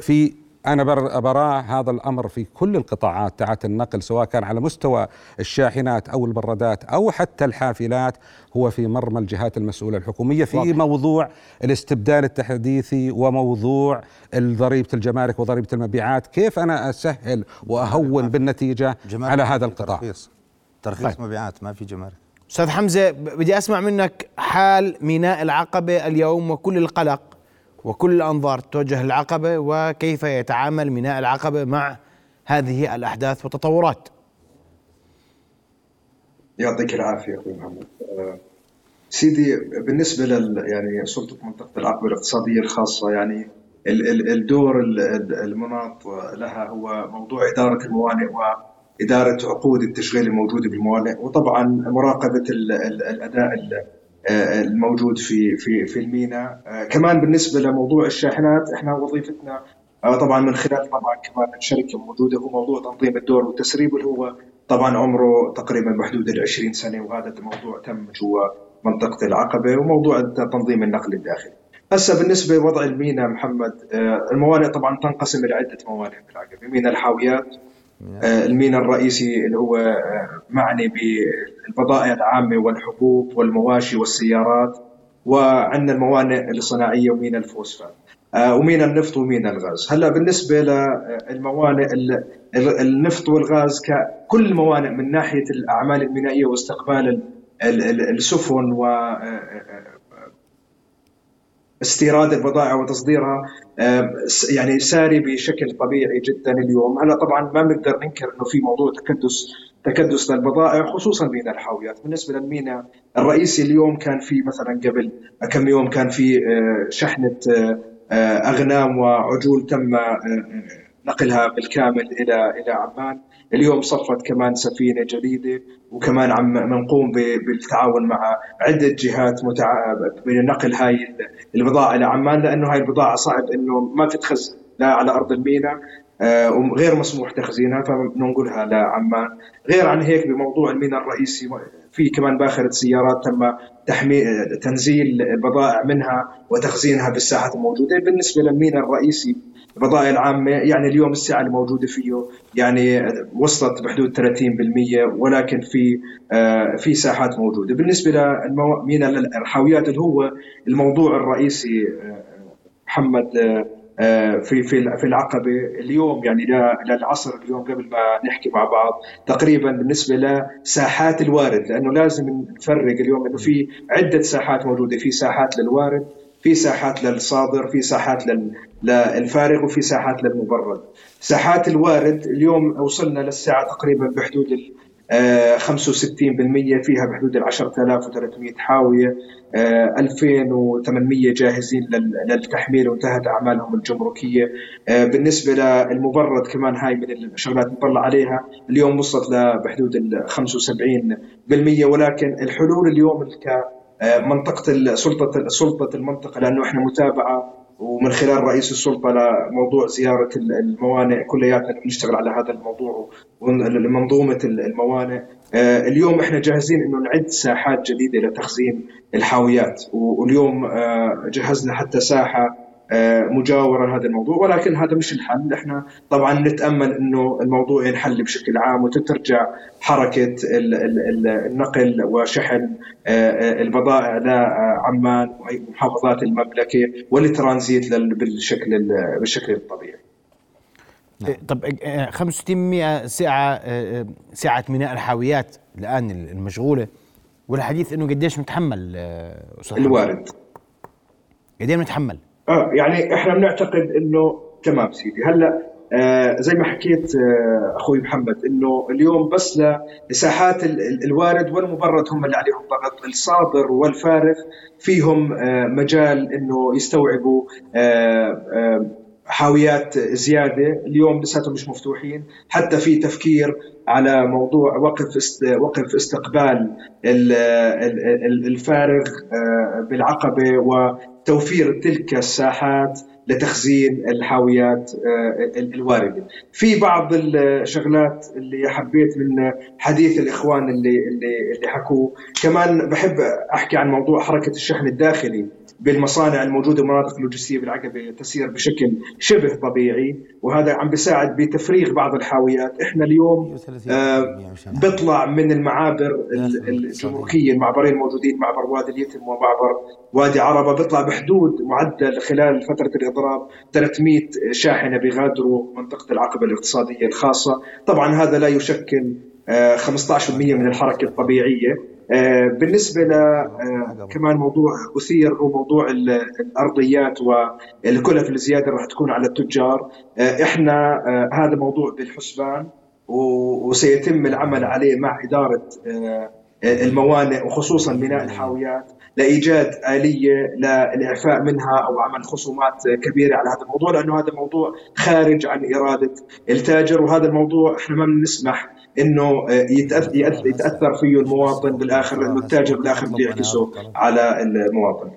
في أنا براه هذا الأمر في كل القطاعات تاعت النقل سواء كان على مستوى الشاحنات أو البرادات أو حتى الحافلات هو في مرمى الجهات المسؤولة الحكومية في واضح. موضوع الاستبدال التحديثي وموضوع ضريبة الجمارك وضريبة المبيعات. كيف أنا أسهل وأهون بالنتيجة على هذا القطاع؟ ترخيص. ترخيص طيب. مبيعات ما في جمارك. أستاذ حمزة بدي أسمع منك حال ميناء العقبة اليوم وكل القلق. وكل الأنظار توجه للعقبة وكيف يتعامل ميناء العقبة مع هذه الأحداث والتطورات. يعطيك العافية أخوي محمد. أه، سيدي بالنسبة لل يعني سلطة منطقة العقبة الاقتصادية الخاصة يعني الدور المناط لها هو موضوع إدارة الموانئ وإدارة عقود التشغيل الموجودة بالموانئ وطبعا مراقبة الأداء آه، الموجود في في في الميناء آه، كمان بالنسبة لموضوع الشاحنات إحنا وظيفتنا آه، طبعا من خلال طبعا كمان الشركة موجودة هو موضوع تنظيم الدور والتسريب اللي هو طبعا عمره تقريبا بحدود ال 20 سنة وهذا الموضوع تم جوا منطقة العقبة وموضوع تنظيم النقل الداخلي. هسه بالنسبة لوضع الميناء محمد الموانئ طبعا تنقسم إلى عدة موانئ بالعقبة، ميناء الحاويات آه، الميناء الرئيسي اللي هو آه، معني بالبضائع العامة والحبوب والمواشي والسيارات وعندنا الموانئ الصناعية وميناء الفوسفات. آه، وميناء النفط وميناء الغاز. هلأ بالنسبة للموانئ النفط والغاز كل الموانئ من ناحية الأعمال المينائية واستقبال السفن و استيراد البضائع وتصديرها يعني ساري بشكل طبيعي جدا اليوم. هلأ طبعا ما بنقدر ننكر إنه في موضوع تكدس تكدس للبضائع خصوصا ميناء الحاويات. بالنسبة للميناء الرئيسي اليوم كان في مثلا قبل كم يوم كان في آه، شحنة آه، آه، أغنام وعجول تم نقلها بالكامل إلى إلى عمان. اليوم صفت كمان سفينة جديدة وكمان عم نقوم بالتعاون مع عدة جهات متع... بنقل هاي البضاعة لعمان لأنه هاي البضاعة صعب إنه ما تتخزن لا على أرض الميناء آه، وغير مسموح تخزينها فبننقلها لعمان. غير عن هيك بموضوع الميناء الرئيسي في كمان باخرة سيارات تم تحمي تنزيل البضائع منها وتخزينها بالساحات الموجودة. بالنسبة للميناء الرئيسي البضائع العامة يعني اليوم السعة الموجودة فيه يعني وصلت بحدود 30% ولكن في آه، في ساحات موجودة. بالنسبة لميناء الحاويات اللي هو الموضوع الرئيسي آه، محمد آه، في في في العقبة. اليوم يعني للعصر اليوم قبل ما نحكي مع بعض تقريبا بالنسبة لساحات الوارد لأنه لازم نفرق اليوم إنه في عدة ساحات موجودة في ساحات للوارد في ساحات للصادر في ساحات للفارغ وفي ساحات للمبرد ساحات الوارد اليوم وصلنا للساعة تقريبا بحدود ال 65% فيها بحدود ال 10300 حاوية. 2800 جاهزين للتحميل وانتهت أعمالهم الجمركية. بالنسبة للمبرد كمان هاي من الشغلات نطلع عليها. اليوم وصلت بحدود ال 75% ولكن الحلول اليوم كمنطقه سلطة سلطة المنطقة لأنه إحنا متابعة ومن خلال رئيس السلطة لموضوع زيارة الموانئ كلياتنا بنشتغل على هذا الموضوع ومنظومه الموانئ. آه، اليوم إحنا جاهزين إنه نعد ساحات جديدة لتخزين الحاويات واليوم آه، جهزنا حتى ساحة مجاوره هذا الموضوع. ولكن هذا مش الحل. إحنا طبعا نتأمل إنه الموضوع ينحل بشكل عام وتترجع حركة النقل وشحن آه، آه، البضائع لعمان ومحافظات المملكة والترانزيت بالشكل بالشكل الطبيعي. نعم. طب 6500 ساعة ساعة ميناء الحاويات الآن المشغولة والحديث إنه قديش متحمل أستاذ الوارد. قديش متحمل؟ آه يعني إحنا بنعتقد إنه تمام سيدي. هلأ آه زي ما حكيت آه أخوي محمد إنه اليوم بس لساحات الوارد والمبرد هم اللي عليهم ضغط. الصادر والفارغ فيهم آه مجال إنه يستوعبوا آه آه حاويات زيادة. اليوم لساتهم مش مفتوحين. حتى في تفكير على موضوع وقف وقف استقبال الفارغ آه، بالعقبة وتوفير تلك الساحات لتخزين الحاويات آه، الواردة. في بعض الشغلات اللي حبيت من حديث الإخوان اللي اللي اللي حكوه، كمان بحب أحكي عن موضوع حركة الشحن الداخلي بالمصانع الموجودة المناطق اللوجستية بالعقبه تسير بشكل شبه طبيعي وهذا عم بيساعد بتفريغ بعض الحاويات. إحنا اليوم آه بيطلع من المعابر الجمركية المعبرين الموجودين معبر وادي اليتم ومعبر وادي عربة. بيطلع بحدود معدل خلال فترة الإضراب 300 شاحنة بيغادروا منطقة العقبة الاقتصادية الخاصة. طبعا هذا لا يشكل 15% آه، من الحركة الطبيعية. آه، بالنسبة ل آه، كمان موضوع أثير هو موضوع الأرضيات والكلف الزيادة راح تكون على التجار. آه، إحنا هذا موضوع بالحسبان وسيتم العمل عليه مع إدارة الموانئ وخصوصا بناء الحاويات لإيجاد آلية للاعفاء منها أو عمل خصومات كبيرة على هذا الموضوع لأنه هذا موضوع خارج عن إرادة التاجر وهذا الموضوع إحنا ما بنسمح إنه يتاثر, يتأثر فيه المواطن بالآخر لأنه التاجر بالآخر بيعكسه على المواطن.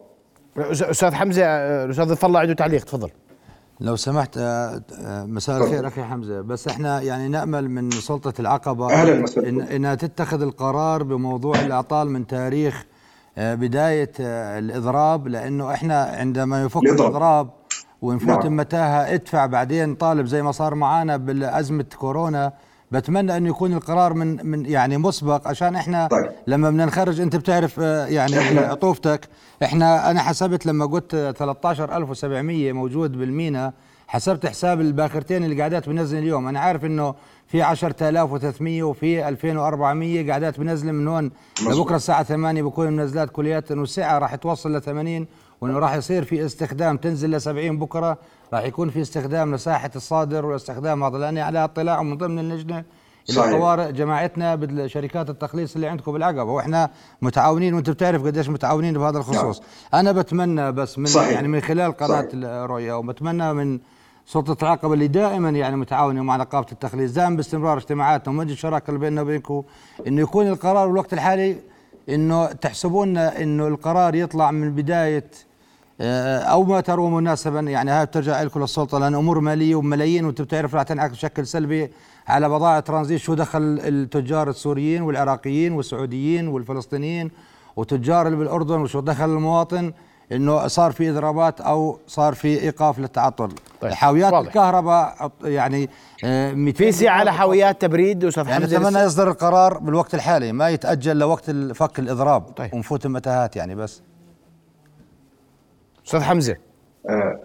أستاذ حمزة الأستاذ الله عنده تعليق تفضل. لو سمحت آه، آه، مساء الخير أخي حمزة. بس إحنا يعني نأمل من سلطة العقبة أهلا إن إنها تتخذ القرار بموضوع الأعطال من تاريخ آه، بداية الإضراب لأنه إحنا عندما يفك الإضراب. ونفوت نعم. متاهة ادفع بعدين طالب زي ما صار معانا بالأزمة كورونا بتمنى انه يكون القرار من من يعني مسبق عشان إحنا طيب. لما بدنا نخرج أنت بتعرف آه، يعني عطوفتك. إحنا أنا حسبت لما قلت 13700 موجود بالمينا حسبت حساب الباخرتين اللي قاعدات بنزل اليوم. أنا عارف إنه في 10300 وفي 2400 قاعدات بنزل من هون لبكرة الساعة 8 بكون منزلات كليات إنه السعه راح توصل ل 80 وإنه راح يصير في استخدام تنزل ل 70 بكرة راح يكون في استخدام لساحة الصادر واستخدام هذا لاني على اطلاع من ضمن اللجنة الطوارئ جماعتنا بشركات التخليص اللي عندكم بالعقبه وإحنا متعاونين وانت بتعرف قديش متعاونين بهذا الخصوص نعم. أنا بتمنى بس من صحيح. يعني من خلال قناة الرؤيا وبتمنى من سلطة العقبه اللي دائما يعني متعاونه مع نقابة التخليص دائما باستمرار اجتماعاتنا ومجلس الشراكه اللي بيننا وبينكم إنه يكون القرار بالوقت الحالي إنه تحسبون إنه القرار يطلع من بداية أو ما تروا مناسبا يعني هاي بترجع لكم للسلطه لأن أمور مالية وملايين وأنت بتعرف راح تنعكس بشكل سلبي على بضائع ترانزيت شو دخل التجار السوريين والعراقيين والسعوديين والفلسطينيين وتجار اللي بالأردن وشو دخل المواطن إنه صار في إضرابات أو صار في إيقاف للتعطل طيب. حاويات واضح. الكهرباء يعني آه، في سعه على حاويات تبريد أستاذ يعني أتمنى يصدر القرار بالوقت الحالي ما يتأجل لوقت فك الإضراب طيب. ونفوت المتاهات يعني بس أستاذ حمزة. أه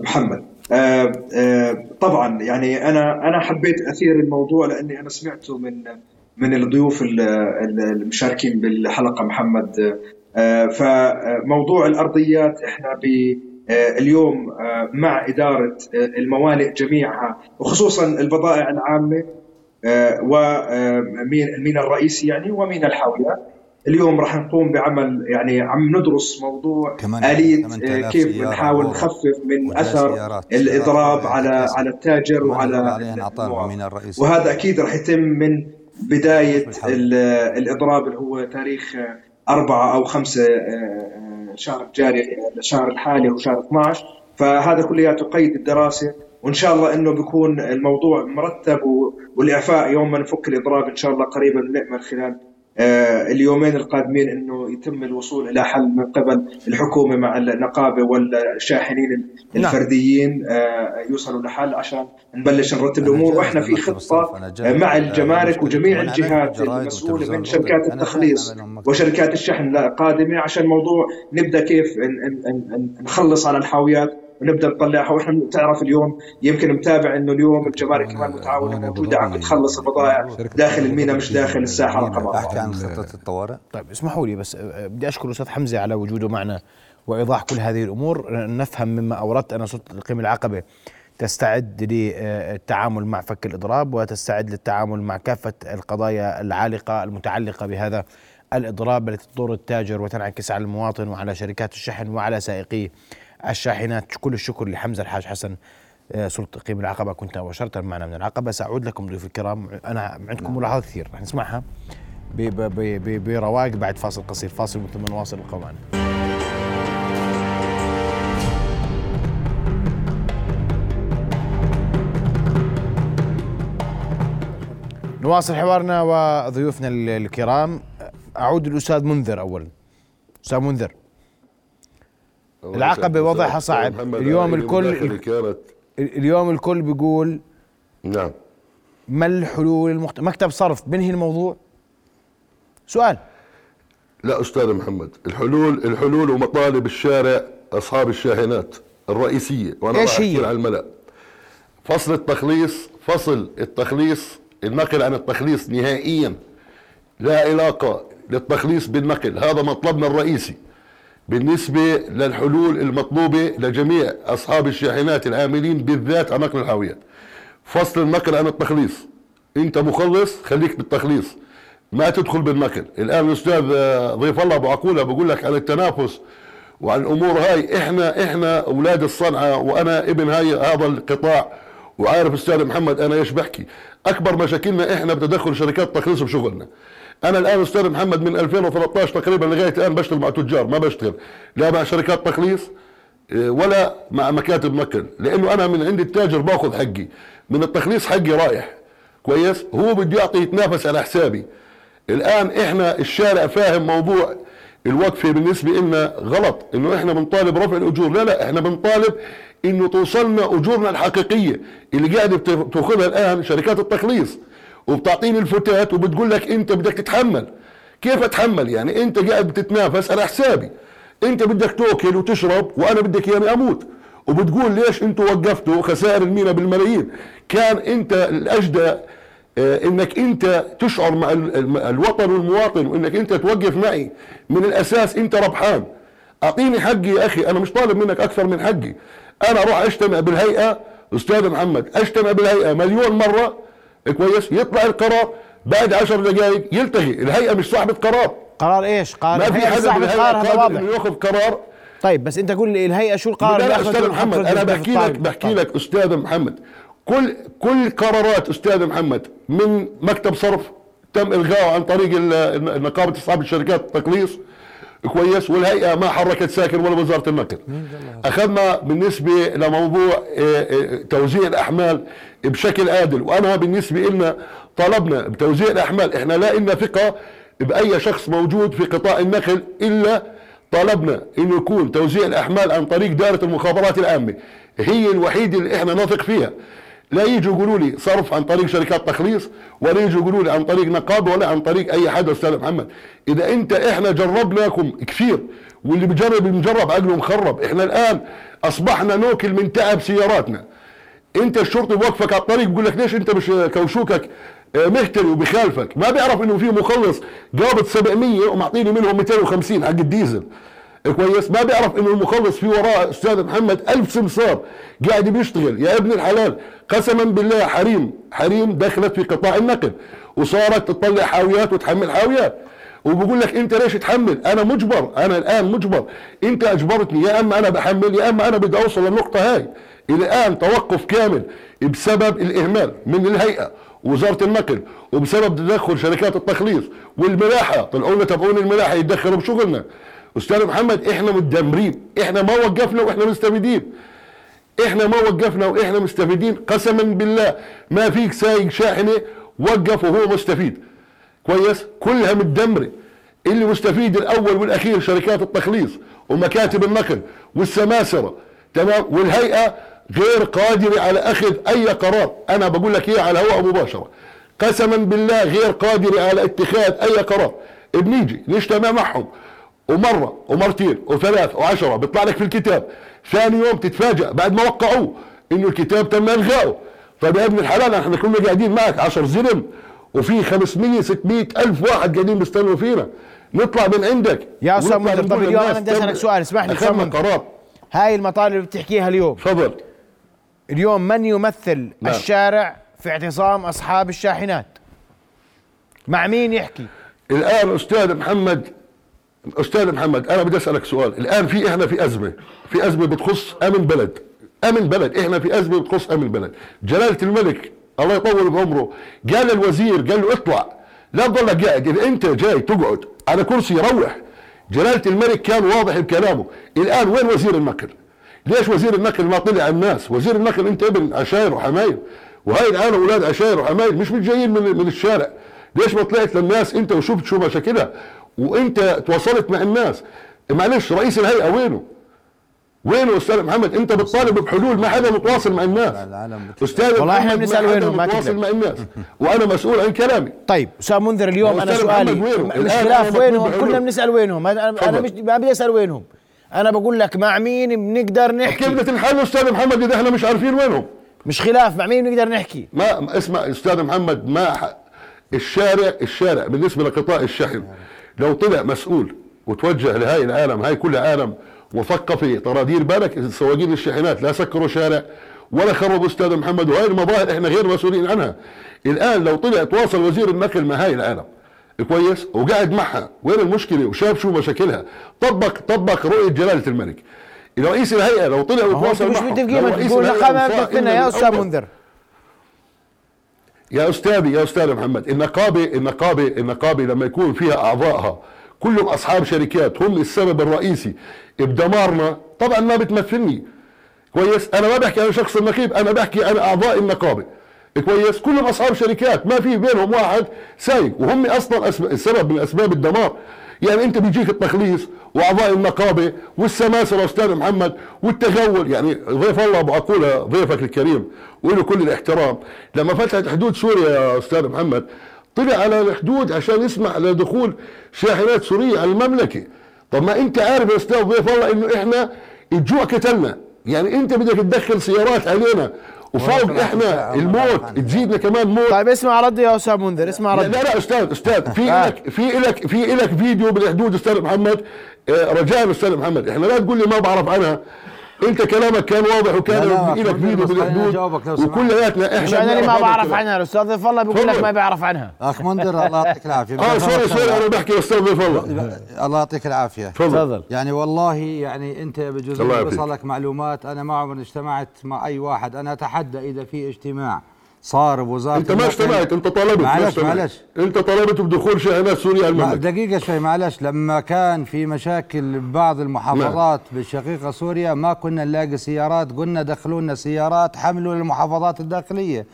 محمد. أه أه طبعا يعني أنا أنا حبيت أثير الموضوع لأني أنا سمعته من من الضيوف المشاركين بالحلقة محمد. أه فموضوع الأرضيات إحنا آه، اليوم آه، مع إدارة آه، الموانئ جميعها وخصوصا البضائع العامة ومين المينا الرئيسي يعني ومينا الحاويه اليوم راح نقوم بعمل يعني عم ندرس موضوع آلية كيف بنحاول نخفف من أثر الإضراب على على التاجر وعلى وهذا أكيد راح يتم من بداية الإضراب اللي هو تاريخ أربعة أو خمسة شهر الجاري الشهر الحالي هو شهر 12 فهذا كلياته قيد الدراسة. وإن شاء الله إنه بيكون الموضوع مرتب والإعفاء يوم ما نفك الإضراب إن شاء الله قريبا بنامل خلال آه، اليومين القادمين إنه يتم الوصول إلى حل من قبل الحكومة مع النقابة والشاحنين نعم. الفرديين آه، يوصلوا لحل عشان نبلش نرتب الأمور. وإحنا في خطة مع الجمارك وجميع الجهات المسؤولة من شركات التخليص وشركات الشحن القادمة عشان موضوع نبدأ كيف نخلص على الحاويات. ونبدأ نطلعها وإحنا تعرف اليوم يمكن متابع إنه اليوم الجمارك كمان متعاونه موجوده عم بتخلص البضائع داخل الميناء مش داخل الساحة القمر احكي عن خطة الطوارئ. طيب اسمحوا لي بس بدي أشكر الأستاذ حمزة على وجوده معنا وإيضاح كل هذه الأمور. نفهم مما أوردت أنا سلطه القيم العقبة تستعد للتعامل مع فك الإضراب وتستعد للتعامل مع كافة القضايا العالقة المتعلقة بهذا الإضراب التي تضر التاجر وتنعكس على المواطن وعلى شركات الشحن وعلى سائقيه. الشاحنات. كل الشكر لحمزة الحاج حسن آه، سلطة قيم العقبة. كنت مباشرة معنا من العقبة. سأعود لكم ضيوف الكرام. أنا عندكم نعم. ملاحظات كثير رح نسمعها برواق بعد فاصل قصير. فاصل ثم نواصل القوم معنا نواصل حوارنا وضيوفنا الكرام. أعود للأستاذ منذر أولا. أستاذ منذر. العقبة وضعها صعب. اليوم الكل كانت اليوم الكل بيقول نعم. ما الحلول المخت... مكتب صرف بنهي الموضوع؟ سؤال. لا أستاذ محمد الحلول الحلول ومطالب الشارع أصحاب الشاحنات الرئيسية وأنا إيش هي؟ على الملأ. فصل التخليص فصل التخليص النقل عن التخليص نهائيا. لا علاقة للتخليص بالنقل هذا مطلبنا الرئيسي. بالنسبة للحلول المطلوبة لجميع أصحاب الشاحنات العاملين بالذات على نقل الحاويات. فصل النقل عن التخليص. أنت مخلص خليك بالتخليص. ما تدخل بالنقل الآن الأستاذ ضيف الله أبو عقولة بقول لك عن التنافس وعن الأمور هاي. إحنا إحنا أولاد الصنعة وأنا ابن هاي هذا القطاع. وعارف أستاذ محمد أنا إيش بحكي. أكبر مشاكلنا إحنا بتدخل شركات تخليص بشغلنا. أنا الآن أستاذ محمد من 2013 تقريبا لغاية الآن بشتغل مع تجار ما بشتغل. لا مع شركات تخليص آه، ولا مع مكاتب نقل لأنه أنا من عند التاجر باخذ حقي. من التخليص حقي رايح. كويس؟ هو بده يعطي يتنافس على حسابي. الآن إحنا الشارع فاهم موضوع الوقفة بالنسبة لنا غلط إنه إحنا بنطالب رفع الأجور. لا لا إحنا بنطالب إنه توصلنا أجورنا الحقيقية اللي قاعدة بتاخذها الآن شركات التخليص وبتعطيني الفتات وبتقول لك انت بدك تتحمل. كيف أتحمل؟ يعني انت قاعد بتتنافس على حسابي. انت بدك تاكل وتشرب وأنا بدك إياني أموت. وبتقول ليش أنتوا وقفتوا خسائر المينا بالملايين؟ كان انت الأجدى آه إنك انت تشعر مع الوطن والمواطن وإنك انت توقف معي. من الأساس انت ربحان. أعطيني حقي يا أخي أنا مش طالب منك أكثر من حقي. أنا أروح أجتمع بالهيئة أستاذ محمد أجتمع بالهيئة مليون مرة كويس؟ يطلع القرار بعد عشر دقائق يلتغي الهيئة مش صاحبة قرار. قرار إيش؟ قرار ما في حدا بالهيئة قادر إنه ياخذ قرار. طيب بس أنت قول الهيئة شو القرار اللي أستاذ محمد أنا بحكي لك بحكي. لك أستاذ محمد. كل كل قرارات أستاذ محمد من مكتب صرف تم الغائه عن طريق نقابة أصحاب الشركات التقليص. كويس والهيئة ما حركت ساكن ولا وزارة النقل أخذنا بالنسبة لموضوع آه، آه، توزيع الأحمال بشكل عادل. وأنا بالنسبة لنا طلبنا بتوزيع الأحمال. إحنا لا لنا ثقة بأي شخص موجود في قطاع النقل إلا طلبنا إنه يكون توزيع الأحمال عن طريق دائرة المخابرات العامة. هي الوحيدة اللي إحنا نثق فيها. لا يجوا يقولوا لي صرف عن طريق شركات تخليص ولا يجوا يقولوا لي عن طريق نقابة ولا عن طريق أي حدا أستاذ محمد. إذا أنت إحنا جربناكم كثير واللي بجرب المجرب عقله مخرب. إحنا الآن أصبحنا نوكل من تعب سياراتنا. أنت الشرطي بوقفك على الطريق بيقول لك ليش أنت مش كوشوكك آه، مهتري وبخالفك؟ ما بيعرف إنه في مخلص قابض 700 ومعطيني منهم 250 حق الديزل. كويس ما بيعرف إنه المخلص في وراء أستاذ محمد ألف سمسار قاعد بيشتغل. يا ابن الحلال قسما بالله حريم حريم دخلت في قطاع النقل وصارت تطلع حاويات وتحمل حاويات. وبقول لك أنت ليش تحمل؟ أنا مجبر أنا الآن مجبر. أنت أجبرتني يا أما أنا بحمل يا أما أنا بدي أوصل للنقطة هاي. الآن توقف كامل بسبب الإهمال من الهيئة وزاره النقل وبسبب تدخل شركات التخليص والملاحة. طلعوا لنا تبعون الملاحة يتدخلوا بشغلنا. أستاذ محمد إحنا متدمرين. إحنا ما وقفنا وإحنا مستفيدين. إحنا ما وقفنا وإحنا مستفيدين. قسما بالله ما فيك سايق شاحنة وقف وهو مستفيد. كويس؟ كلها متدمرة. اللي مستفيد الأول والأخير شركات التخليص ومكاتب النقل والسماسرة. تمام؟ والهيئة غير قادرة على أخذ أي قرار. أنا بقول لك اياه على الهواء مباشرة. قسما بالله غير قادرة على اتخاذ أي قرار. بنيجي نجتمع معهم. ومرة ومرتين وثلاث وعشرة بيطلع لك في الكتاب. ثاني يوم تتفاجأ بعد ما وقعوه إنه الكتاب تم إلغائه. طيب يا ابن الحلال إحنا كنا قاعدين معك 10 زلم وفي 500 600 ألف واحد قاعدين بيستنوا فينا. نطلع من عندك. يا منذر، طب اليوم أنا بدي تم- سؤال، اسمح لي. قرار. هاي المطالب اللي بتحكيها اليوم. تفضل. اليوم من يمثل نعم. الشارع في اعتصام أصحاب الشاحنات؟ مع مين يحكي؟ الآن أستاذ محمد أستاذ محمد أنا بدي أسألك سؤال. الآن في إحنا في أزمة في أزمة بتخص أمن بلد. أمن بلد إحنا في أزمة بتخص أمن بلد. جلالة الملك الله يطول بعمره قال للوزير قال له اطلع. لا تضلك قاعد إذا أنت جاي تقعد على كرسي روح. جلالة الملك كان واضح بكلامه الآن وين وزير النقل؟ ليش وزير النقل ما طلع على الناس؟ وزير النقل أنت ابن عشاير وحماير وهاي الآن أولاد عشاير وحماير مش جايين من من الشارع. ليش ما طلعت للناس أنت وشفت شو مشاكلها؟ وانت تواصلت مع الناس. معلش رئيس الهيئة وينه؟ وينه أستاذ محمد؟ انت بتطالب بحلول ما حدا متواصل مع الناس. أستاذ والله إحنا محمد بنسأل ما متواصل. مع الناس. وأنا مسؤول عن كلامي. طيب أستاذ منذر اليوم أنا سؤالي محمد وينهم؟ كلنا بنسأل وينهم. أنا أنا. مش ما بدي أسأل وينهم. أنا بقول لك مع مين بنقدر كيف نحكي بدنا تنحل أستاذ محمد إذا إحنا مش عارفين وينهم؟ مش خلاف مع مين بنقدر نحكي؟ ما اسمع أستاذ محمد ما الشارع الشارع بالنسبة لقطاع الشحن. لو طلع مسؤول وتوجه لهاي العالم هاي كل عالم وثقفي ترى دير بالك سواقين الشاحنات لا سكروا شارع ولا خربوا أستاذ محمد وهاي المظاهر إحنا غير مسؤولين عنها. الآن لو طلع تواصل وزير النقل مع هاي العالم كويس؟ وقاعد معها وين المشكلة؟ وشاف شو مشاكلها؟ طبق طبق رؤية جلالة الملك. رئيس الهيئة لو طلع وتواصل مش معهم متفقين لو رئيس إنه يا أستاذ منذر. يا أستاذي يا أستاذ محمد النقابه النقابه النقابه لما يكون فيها أعضائها كلهم أصحاب شركات هم السبب الرئيسي. بدمارنا طبعا ما بتمثلني. كويس؟ أنا ما بحكي عن شخص النقيب أنا بحكي عن أعضاء النقابه كويس؟ كلهم أصحاب شركات ما في بينهم واحد سايق وهم أصلا أسب... السبب من أسباب الدمار. يعني أنت بيجيك التخليص وأعضاء النقابه والسماسرة أستاذ محمد والتغول. يعني ضيف الله أبو عقوله ضيفك الكريم وله كل الاحترام. لما فتحت حدود سوريا يا أستاذ محمد طلع على الحدود عشان يسمح لدخول شاحنات سوريه على المملكة. طب ما أنت عارف يا أستاذ ضيف الله إنه إحنا الجوع قتلنا. يعني أنت بدك تدخل سيارات علينا وفوق إحنا الموت تزيدنا كمان موت. طيب اسمع ردي يا أستاذ منذر اسمع ردي لا لا أستاذ أستاذ في آه. لك في لك في لك فيديو بالحدود أستاذ محمد. آه، رجاء أستاذ محمد. إحنا لا تقول لي ما بعرف عنها. انت كلامك كان واضح وكان بس خليني بالحدود. وكلياتنا إحنا مش أنا اللي ما بعرف. عنها الأستاذ ضيف الله بيقول لك. ما بيعرف عنها. أخ منذر الله يعطيك العافية. آه sorry sorry أنا بحكي أستاذ ضيف الله. الله يعطيك العافية. تفضل. يعني والله يعني أنت بجوز. بيوصل لك معلومات أنا ما عمري اجتمعت مع أي واحد. أنا أتحدى إذا في اجتماع. صار بوزاره أنت ما. اجتمعت أنت طلبت ما معلش. معلش. أنت طلبت بدخول شاحنات سوريا المملكة. دقيقة شوي معلش. لما كان في مشاكل ببعض المحافظات بالشقيقة سوريا ما كنا نلاقي سيارات. قلنا دخلوا لنا سيارات حملوا للمحافظات الداخلية.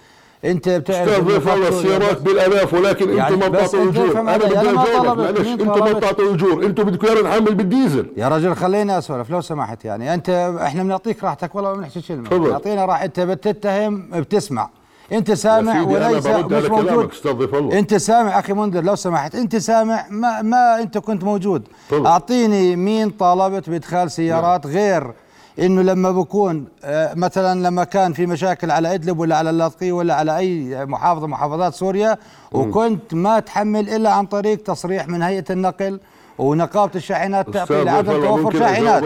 أنت بتعرف ضيف الله فاتوا- السيارات بالالاف ولكن يعني أنتم ما بتعطوا أجور. أنا بدي أجاوبك. معلش أنتم ما؟ بتعطوا أجور. أنتم بدكم ايانا نحمل بالديزل. يا رجل خليني أسولف. لو سمحت يعني. أنت إحنا بنعطيك راحتك والله ما بنحكي كلمة. تفضل. أعطينا راح انت بتتهم بتسمع. انت سامع وليس مش موجود. الله. انت سامع أخي منذر لو سمحت. انت سامع ما ما انت كنت موجود. تفضل. أعطيني مين طالبت بإدخال سيارات غير إنه لما بكون آه، مثلا لما كان في مشاكل على إدلب ولا على اللاذقية ولا على أي محافظة محافظات سوريا وكنت ما تحمل إلا عن طريق تصريح من هيئة النقل ونقابة الشاحنات تعطي لعدم توفر شاحنات؟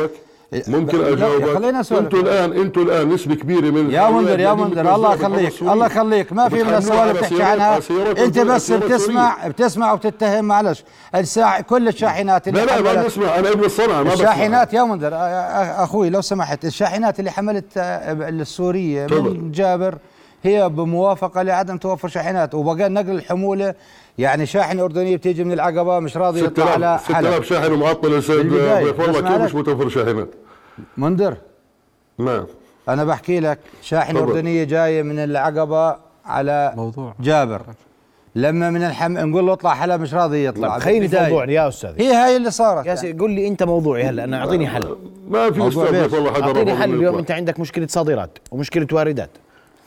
ممكن أجاوبك. خلينا نسولف. أنتوا الان أنتوا الآن نسبة كبيرة من يا منذر يا منذر الله يخليك. الله يخليك. ما في من على بتحكي عنها. أنت أردنية، بس بتسمع بتسمع وتتهم معلش. الساع كل الشاحنات اللي لا لا ما بسمع أنا ابن الصنعة ما بسمع. الشاحنات يا منذر أخوي لو سمحت. الشاحنات اللي حملت آه، السورية. من جابر هي بموافقة لعدم توفر شاحنات. وبقى نقل الحمولة. يعني شاحنه اردنيه بتيجي من العقبة مش راضي يطلع على 6000 حلب. 6000 شاحن معطل يا سيد بالبداية، ضيف الله بسمع كيف. مش متوفر شاحنات. منذر نعم أنا بحكي لك شاحنه. أردنية جاية من العقبة على موضوع. جابر لما من الحم نقول له اطلع حلب مش راضي يطلع طيب خليني في. موضوعنا يا أستاذ هي هاي اللي صارت يا سيدي قول لي أنت موضوعي هلا أنا أعطيني حل ما في موضوع أستاذ بيش. ضيف الله حدا اعطيني حل اليوم. أنت عندك مشكلة صادرات ومشكلة واردات.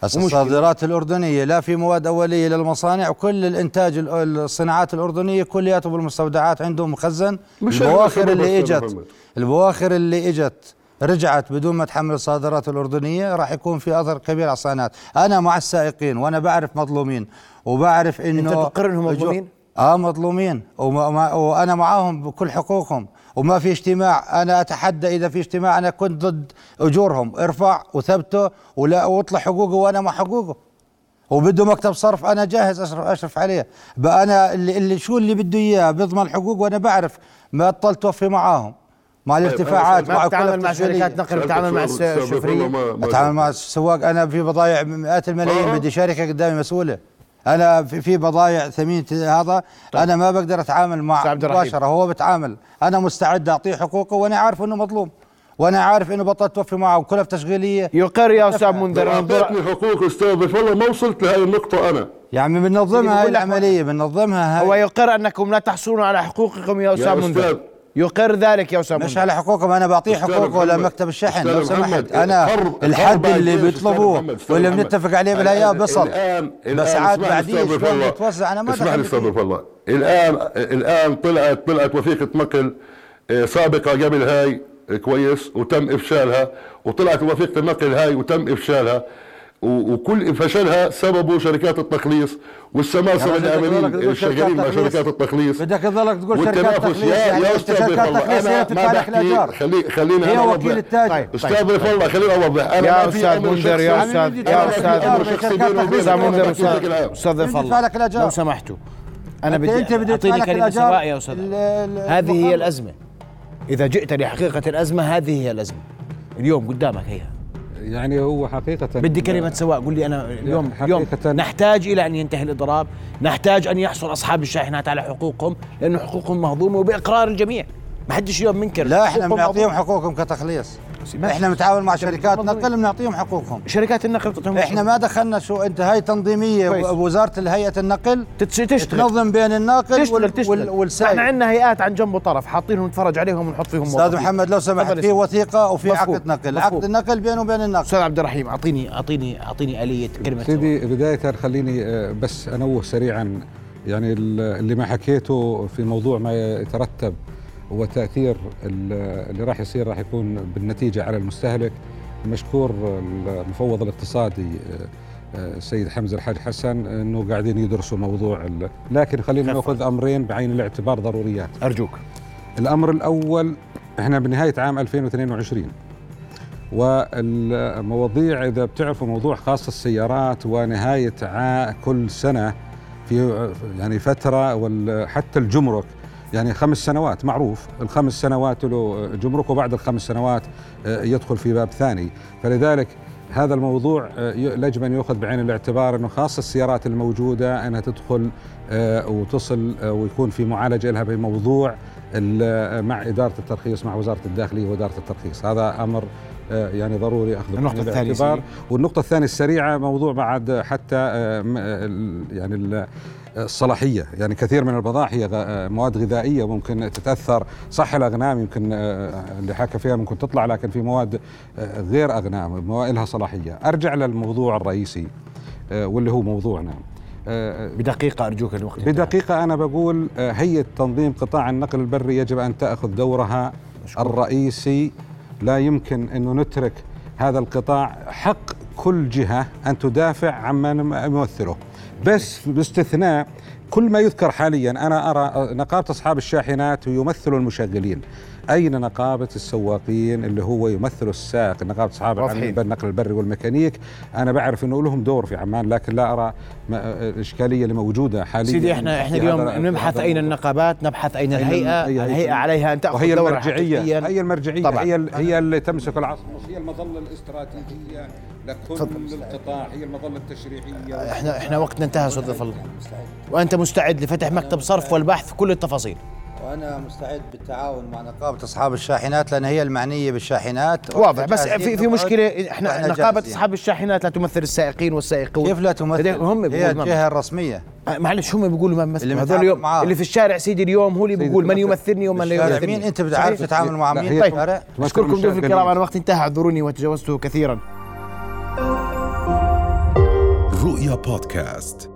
الصادرات الأردنية لا في مواد أولية للمصانع وكل الإنتاج ال- الصناعات الأردنية كلياته بالمستودعات عندهم مخزن مش البواخر اللي محمد. البواخر اللي إجت رجعت بدون ما تحمل الصادرات الأردنية راح يكون في أثر كبير على الصناعات. أنا مع السائقين وأنا بعرف مظلومين وبعرف إنه تقر إنهم مظلومين؟ آه مظلومين. وما ما وأنا معاهم بكل حقوقهم. وما في اجتماع. أنا أتحدى إذا في اجتماع أنا كنت ضد أجورهم. ارفع وثبته ولا واطلع حقوقه وأنا مع حقوقه. وبده مكتب صرف أنا جاهز اشرف أشرف عليه. بقى أنا اللي, اللي شو اللي بده إياه؟ بيضمن حقوق وأنا بعرف. ما اضطلت توفي معاهم. مع الارتفاعات ما مع كل بتتعامل مع. شركات نقل بتتعامل مع الشفرية. أتعامل مع السواق. أنا في بضايع مئات الملايين آه. بدي شركه قدامي مسؤولة. أنا في, في بضايع ثمين هذا. أنا ما بقدر أتعامل مع. مباشرة. هو بتعامل. أنا مستعد أعطيه حقوقه وأنا عارف إنه مظلوم. وأنا عارف إنه بطلت توفي معه وكلها تشغيليه يقر يا أستاذ منذر أعطيتني حقوق أستاذ ضيف الله ما وصلت لهي النقطة أنا. يا عمي بننظمها هاي العملية بننظمها هو هاي. يقر أنكم لا تحصلون على حقوقكم يا أستاذ منذر أستاذ. يقر ذلك يا أستاذ مش على حقوقهم أنا بعطيه حقوقه لمكتب الشحن لو سمحت أنا الحد اللي؟ بيطلبوه واللي. بنتفق عليه بالهيئه بصل بس عاد اسمعني بعدين الله. بيتوزع أنا ما اسمعني دخل أستاذ الله الآن الآن طلعت طلعت وثيقة نقل آه، سابقة قبل هاي آه، كويس وتم إفشالها وطلعت وثيقة النقل هاي وتم إفشالها وكل فشلها سببه شركات التخليص والسماسره العاملين الشغالين مع. شركات التخليص بدك تضلك تقول شركات والتنافس تخليص يا يعني يا انت أستاذ شركات الله أنا ما بحكي خلي خليني هي وكيل. التاجر. طيب. أستاذ ضيف الله خليني أوضح. أنا يا أستاذ منذر يا. أستاذ يا أستاذ أستاذ منذر أستاذ لك الله. لو سمحتوا. أنا أنت- بدي أنت بدي أعطيني كلمة. سواء يا أستاذ. هذه هي. الأزمة. إذا جئت لحقيقة الأزمة هذه هي الأزمة. اليوم قدامك هي. يعني هو حقيقة بدي كلمة سواء قول لي أنا اليوم اليوم حقيقة- نحتاج إلى أن ينتهي الإضراب نحتاج أن يحصل أصحاب الشاحنات على حقوقهم لأن حقوقهم مهضومة وبإقرار الجميع. ما حدش اليوم منكر. لا إحنا بنعطيهم. حقوقهم كتخليص. ماشي. إحنا بنتعامل مع شركات نقل بنعطيهم حقوقهم شركات النقل تعطيهم إحنا ما دخلنا شو انت هاي تنظيمية كويس. بوزاره هيئه النقل تشتغل تنظم بين الناقل تشتغل وال- تشتغل والسائق إحنا عندنا هيئات عن جنب وطرف حاطينهم نتفرج عليهم ونحط فيهم أستاذ. محمد لو سمحت في. وثيقة وفي مفهوم. عقد نقل مفهوم. عقد النقل بينه وبين الناقل أستاذ عبد الرحيم أعطيني أعطيني أعطيني آلية كلمة سيدي بداية خليني آه، بس أنوه سريعا يعني ال- اللي ما حكيته في موضوع ما يترتب وتأثير ال- اللي راح يصير راح يكون بالنتيجة على المستهلك. مشكور المفوض الاقتصادي آه، السيد حمزة الحاج حسن أنه قاعدين يدرسوا موضوع لكن خلينا نأخذ أمرين بعين الاعتبار ضروريات. أرجوك. الأمر الأول إحنا بنهاية عام 2022 والمواضيع إذا بتعرفوا موضوع خاص السيارات ونهاية كل سنة في يعني فترة وال- حتى الجمرك يعني خمس سنوات معروف. الخمس سنوات له جمرك وبعد الخمس سنوات آه، يدخل في باب ثاني. فلذلك هذا الموضوع آه، يجب أن يؤخذ بعين الاعتبار إنه خاصة السيارات الموجودة أنها تدخل آه، وتصل ويكون في معالجة لها بموضوع مع إدارة الترخيص مع وزارة الداخلية وإدارة الترخيص. هذا أمر يعني ضروري اخذه النقطة بعين الثانية الاعتبار سيدي. والنقطة الثانية السريعة موضوع بعد حتى آه، آه، يعني ال- الصلاحية. يعني كثير من البضائع هي آه، مواد غذائية ممكن تتأثر. صح الأغنام يمكن آه، اللي حكى فيها ممكن تطلع لكن في مواد آه، غير أغنام لها صلاحية. أرجع للموضوع الرئيسي آه، واللي هو موضوعنا. آه، بدقيقة أرجوك الوقت. بدقيقة أنا بقول آه، هيئة تنظيم قطاع النقل البري يجب أن تأخذ دورها الرئيسي. لا يمكن أنه نترك هذا القطاع. حق كل جهة أن تدافع عما نم- يمثله بس باستثناء كل ما يذكر حاليا أنا أرى نقابة أصحاب الشاحنات يمثل المشغلين. أين نقابة السواقين اللي هو يمثل السائق نقابة اصحاب. النقل البري والميكانيك. أنا بعرف إنه لهم دور في عمان لكن لا أرى الاشكاليه اللي موجوده حاليا. سيدي إحنا إحنا اليوم نبحث أين. النقابات؟ نبحث أين أين الهيئة؟ الهيئة عليها أن تأخذ وهي المرجعية. هي المرجعية. طبعاً. هي هي اللي تمسك العصا هي المظلة الاستراتيجية لكل القطاع. هي المظلة التشريعية. إحنا إحنا وقتنا انتهى أستاذ الله وأنت مستعد لفتح مكتب صرف والبحث في كل التفاصيل. وأنا مستعد بالتعاون مع نقابة أصحاب الشاحنات لأن هي المعنية بالشاحنات. واضح بس في في مشكلة إحنا نقابة جاهزين. أصحاب الشاحنات لا تمثل السائقين والسائقون. كيف لا تمثل؟ هم هي الجهة الرسمية. آه، معلش هم بيقولوا ما اللي مثل هذول اليوم. معاه. اللي في الشارع سيدي اليوم هو اللي بيقول من. يمثلني ومن لا يمثلني. مين؟ أنت بتعرف؟ تتعامل مع مين تمثل أشكركم ضيوف. الكرام أنا وقت انتهى اعذروني وتجاوزته كثيرا. رؤيا بودكاست.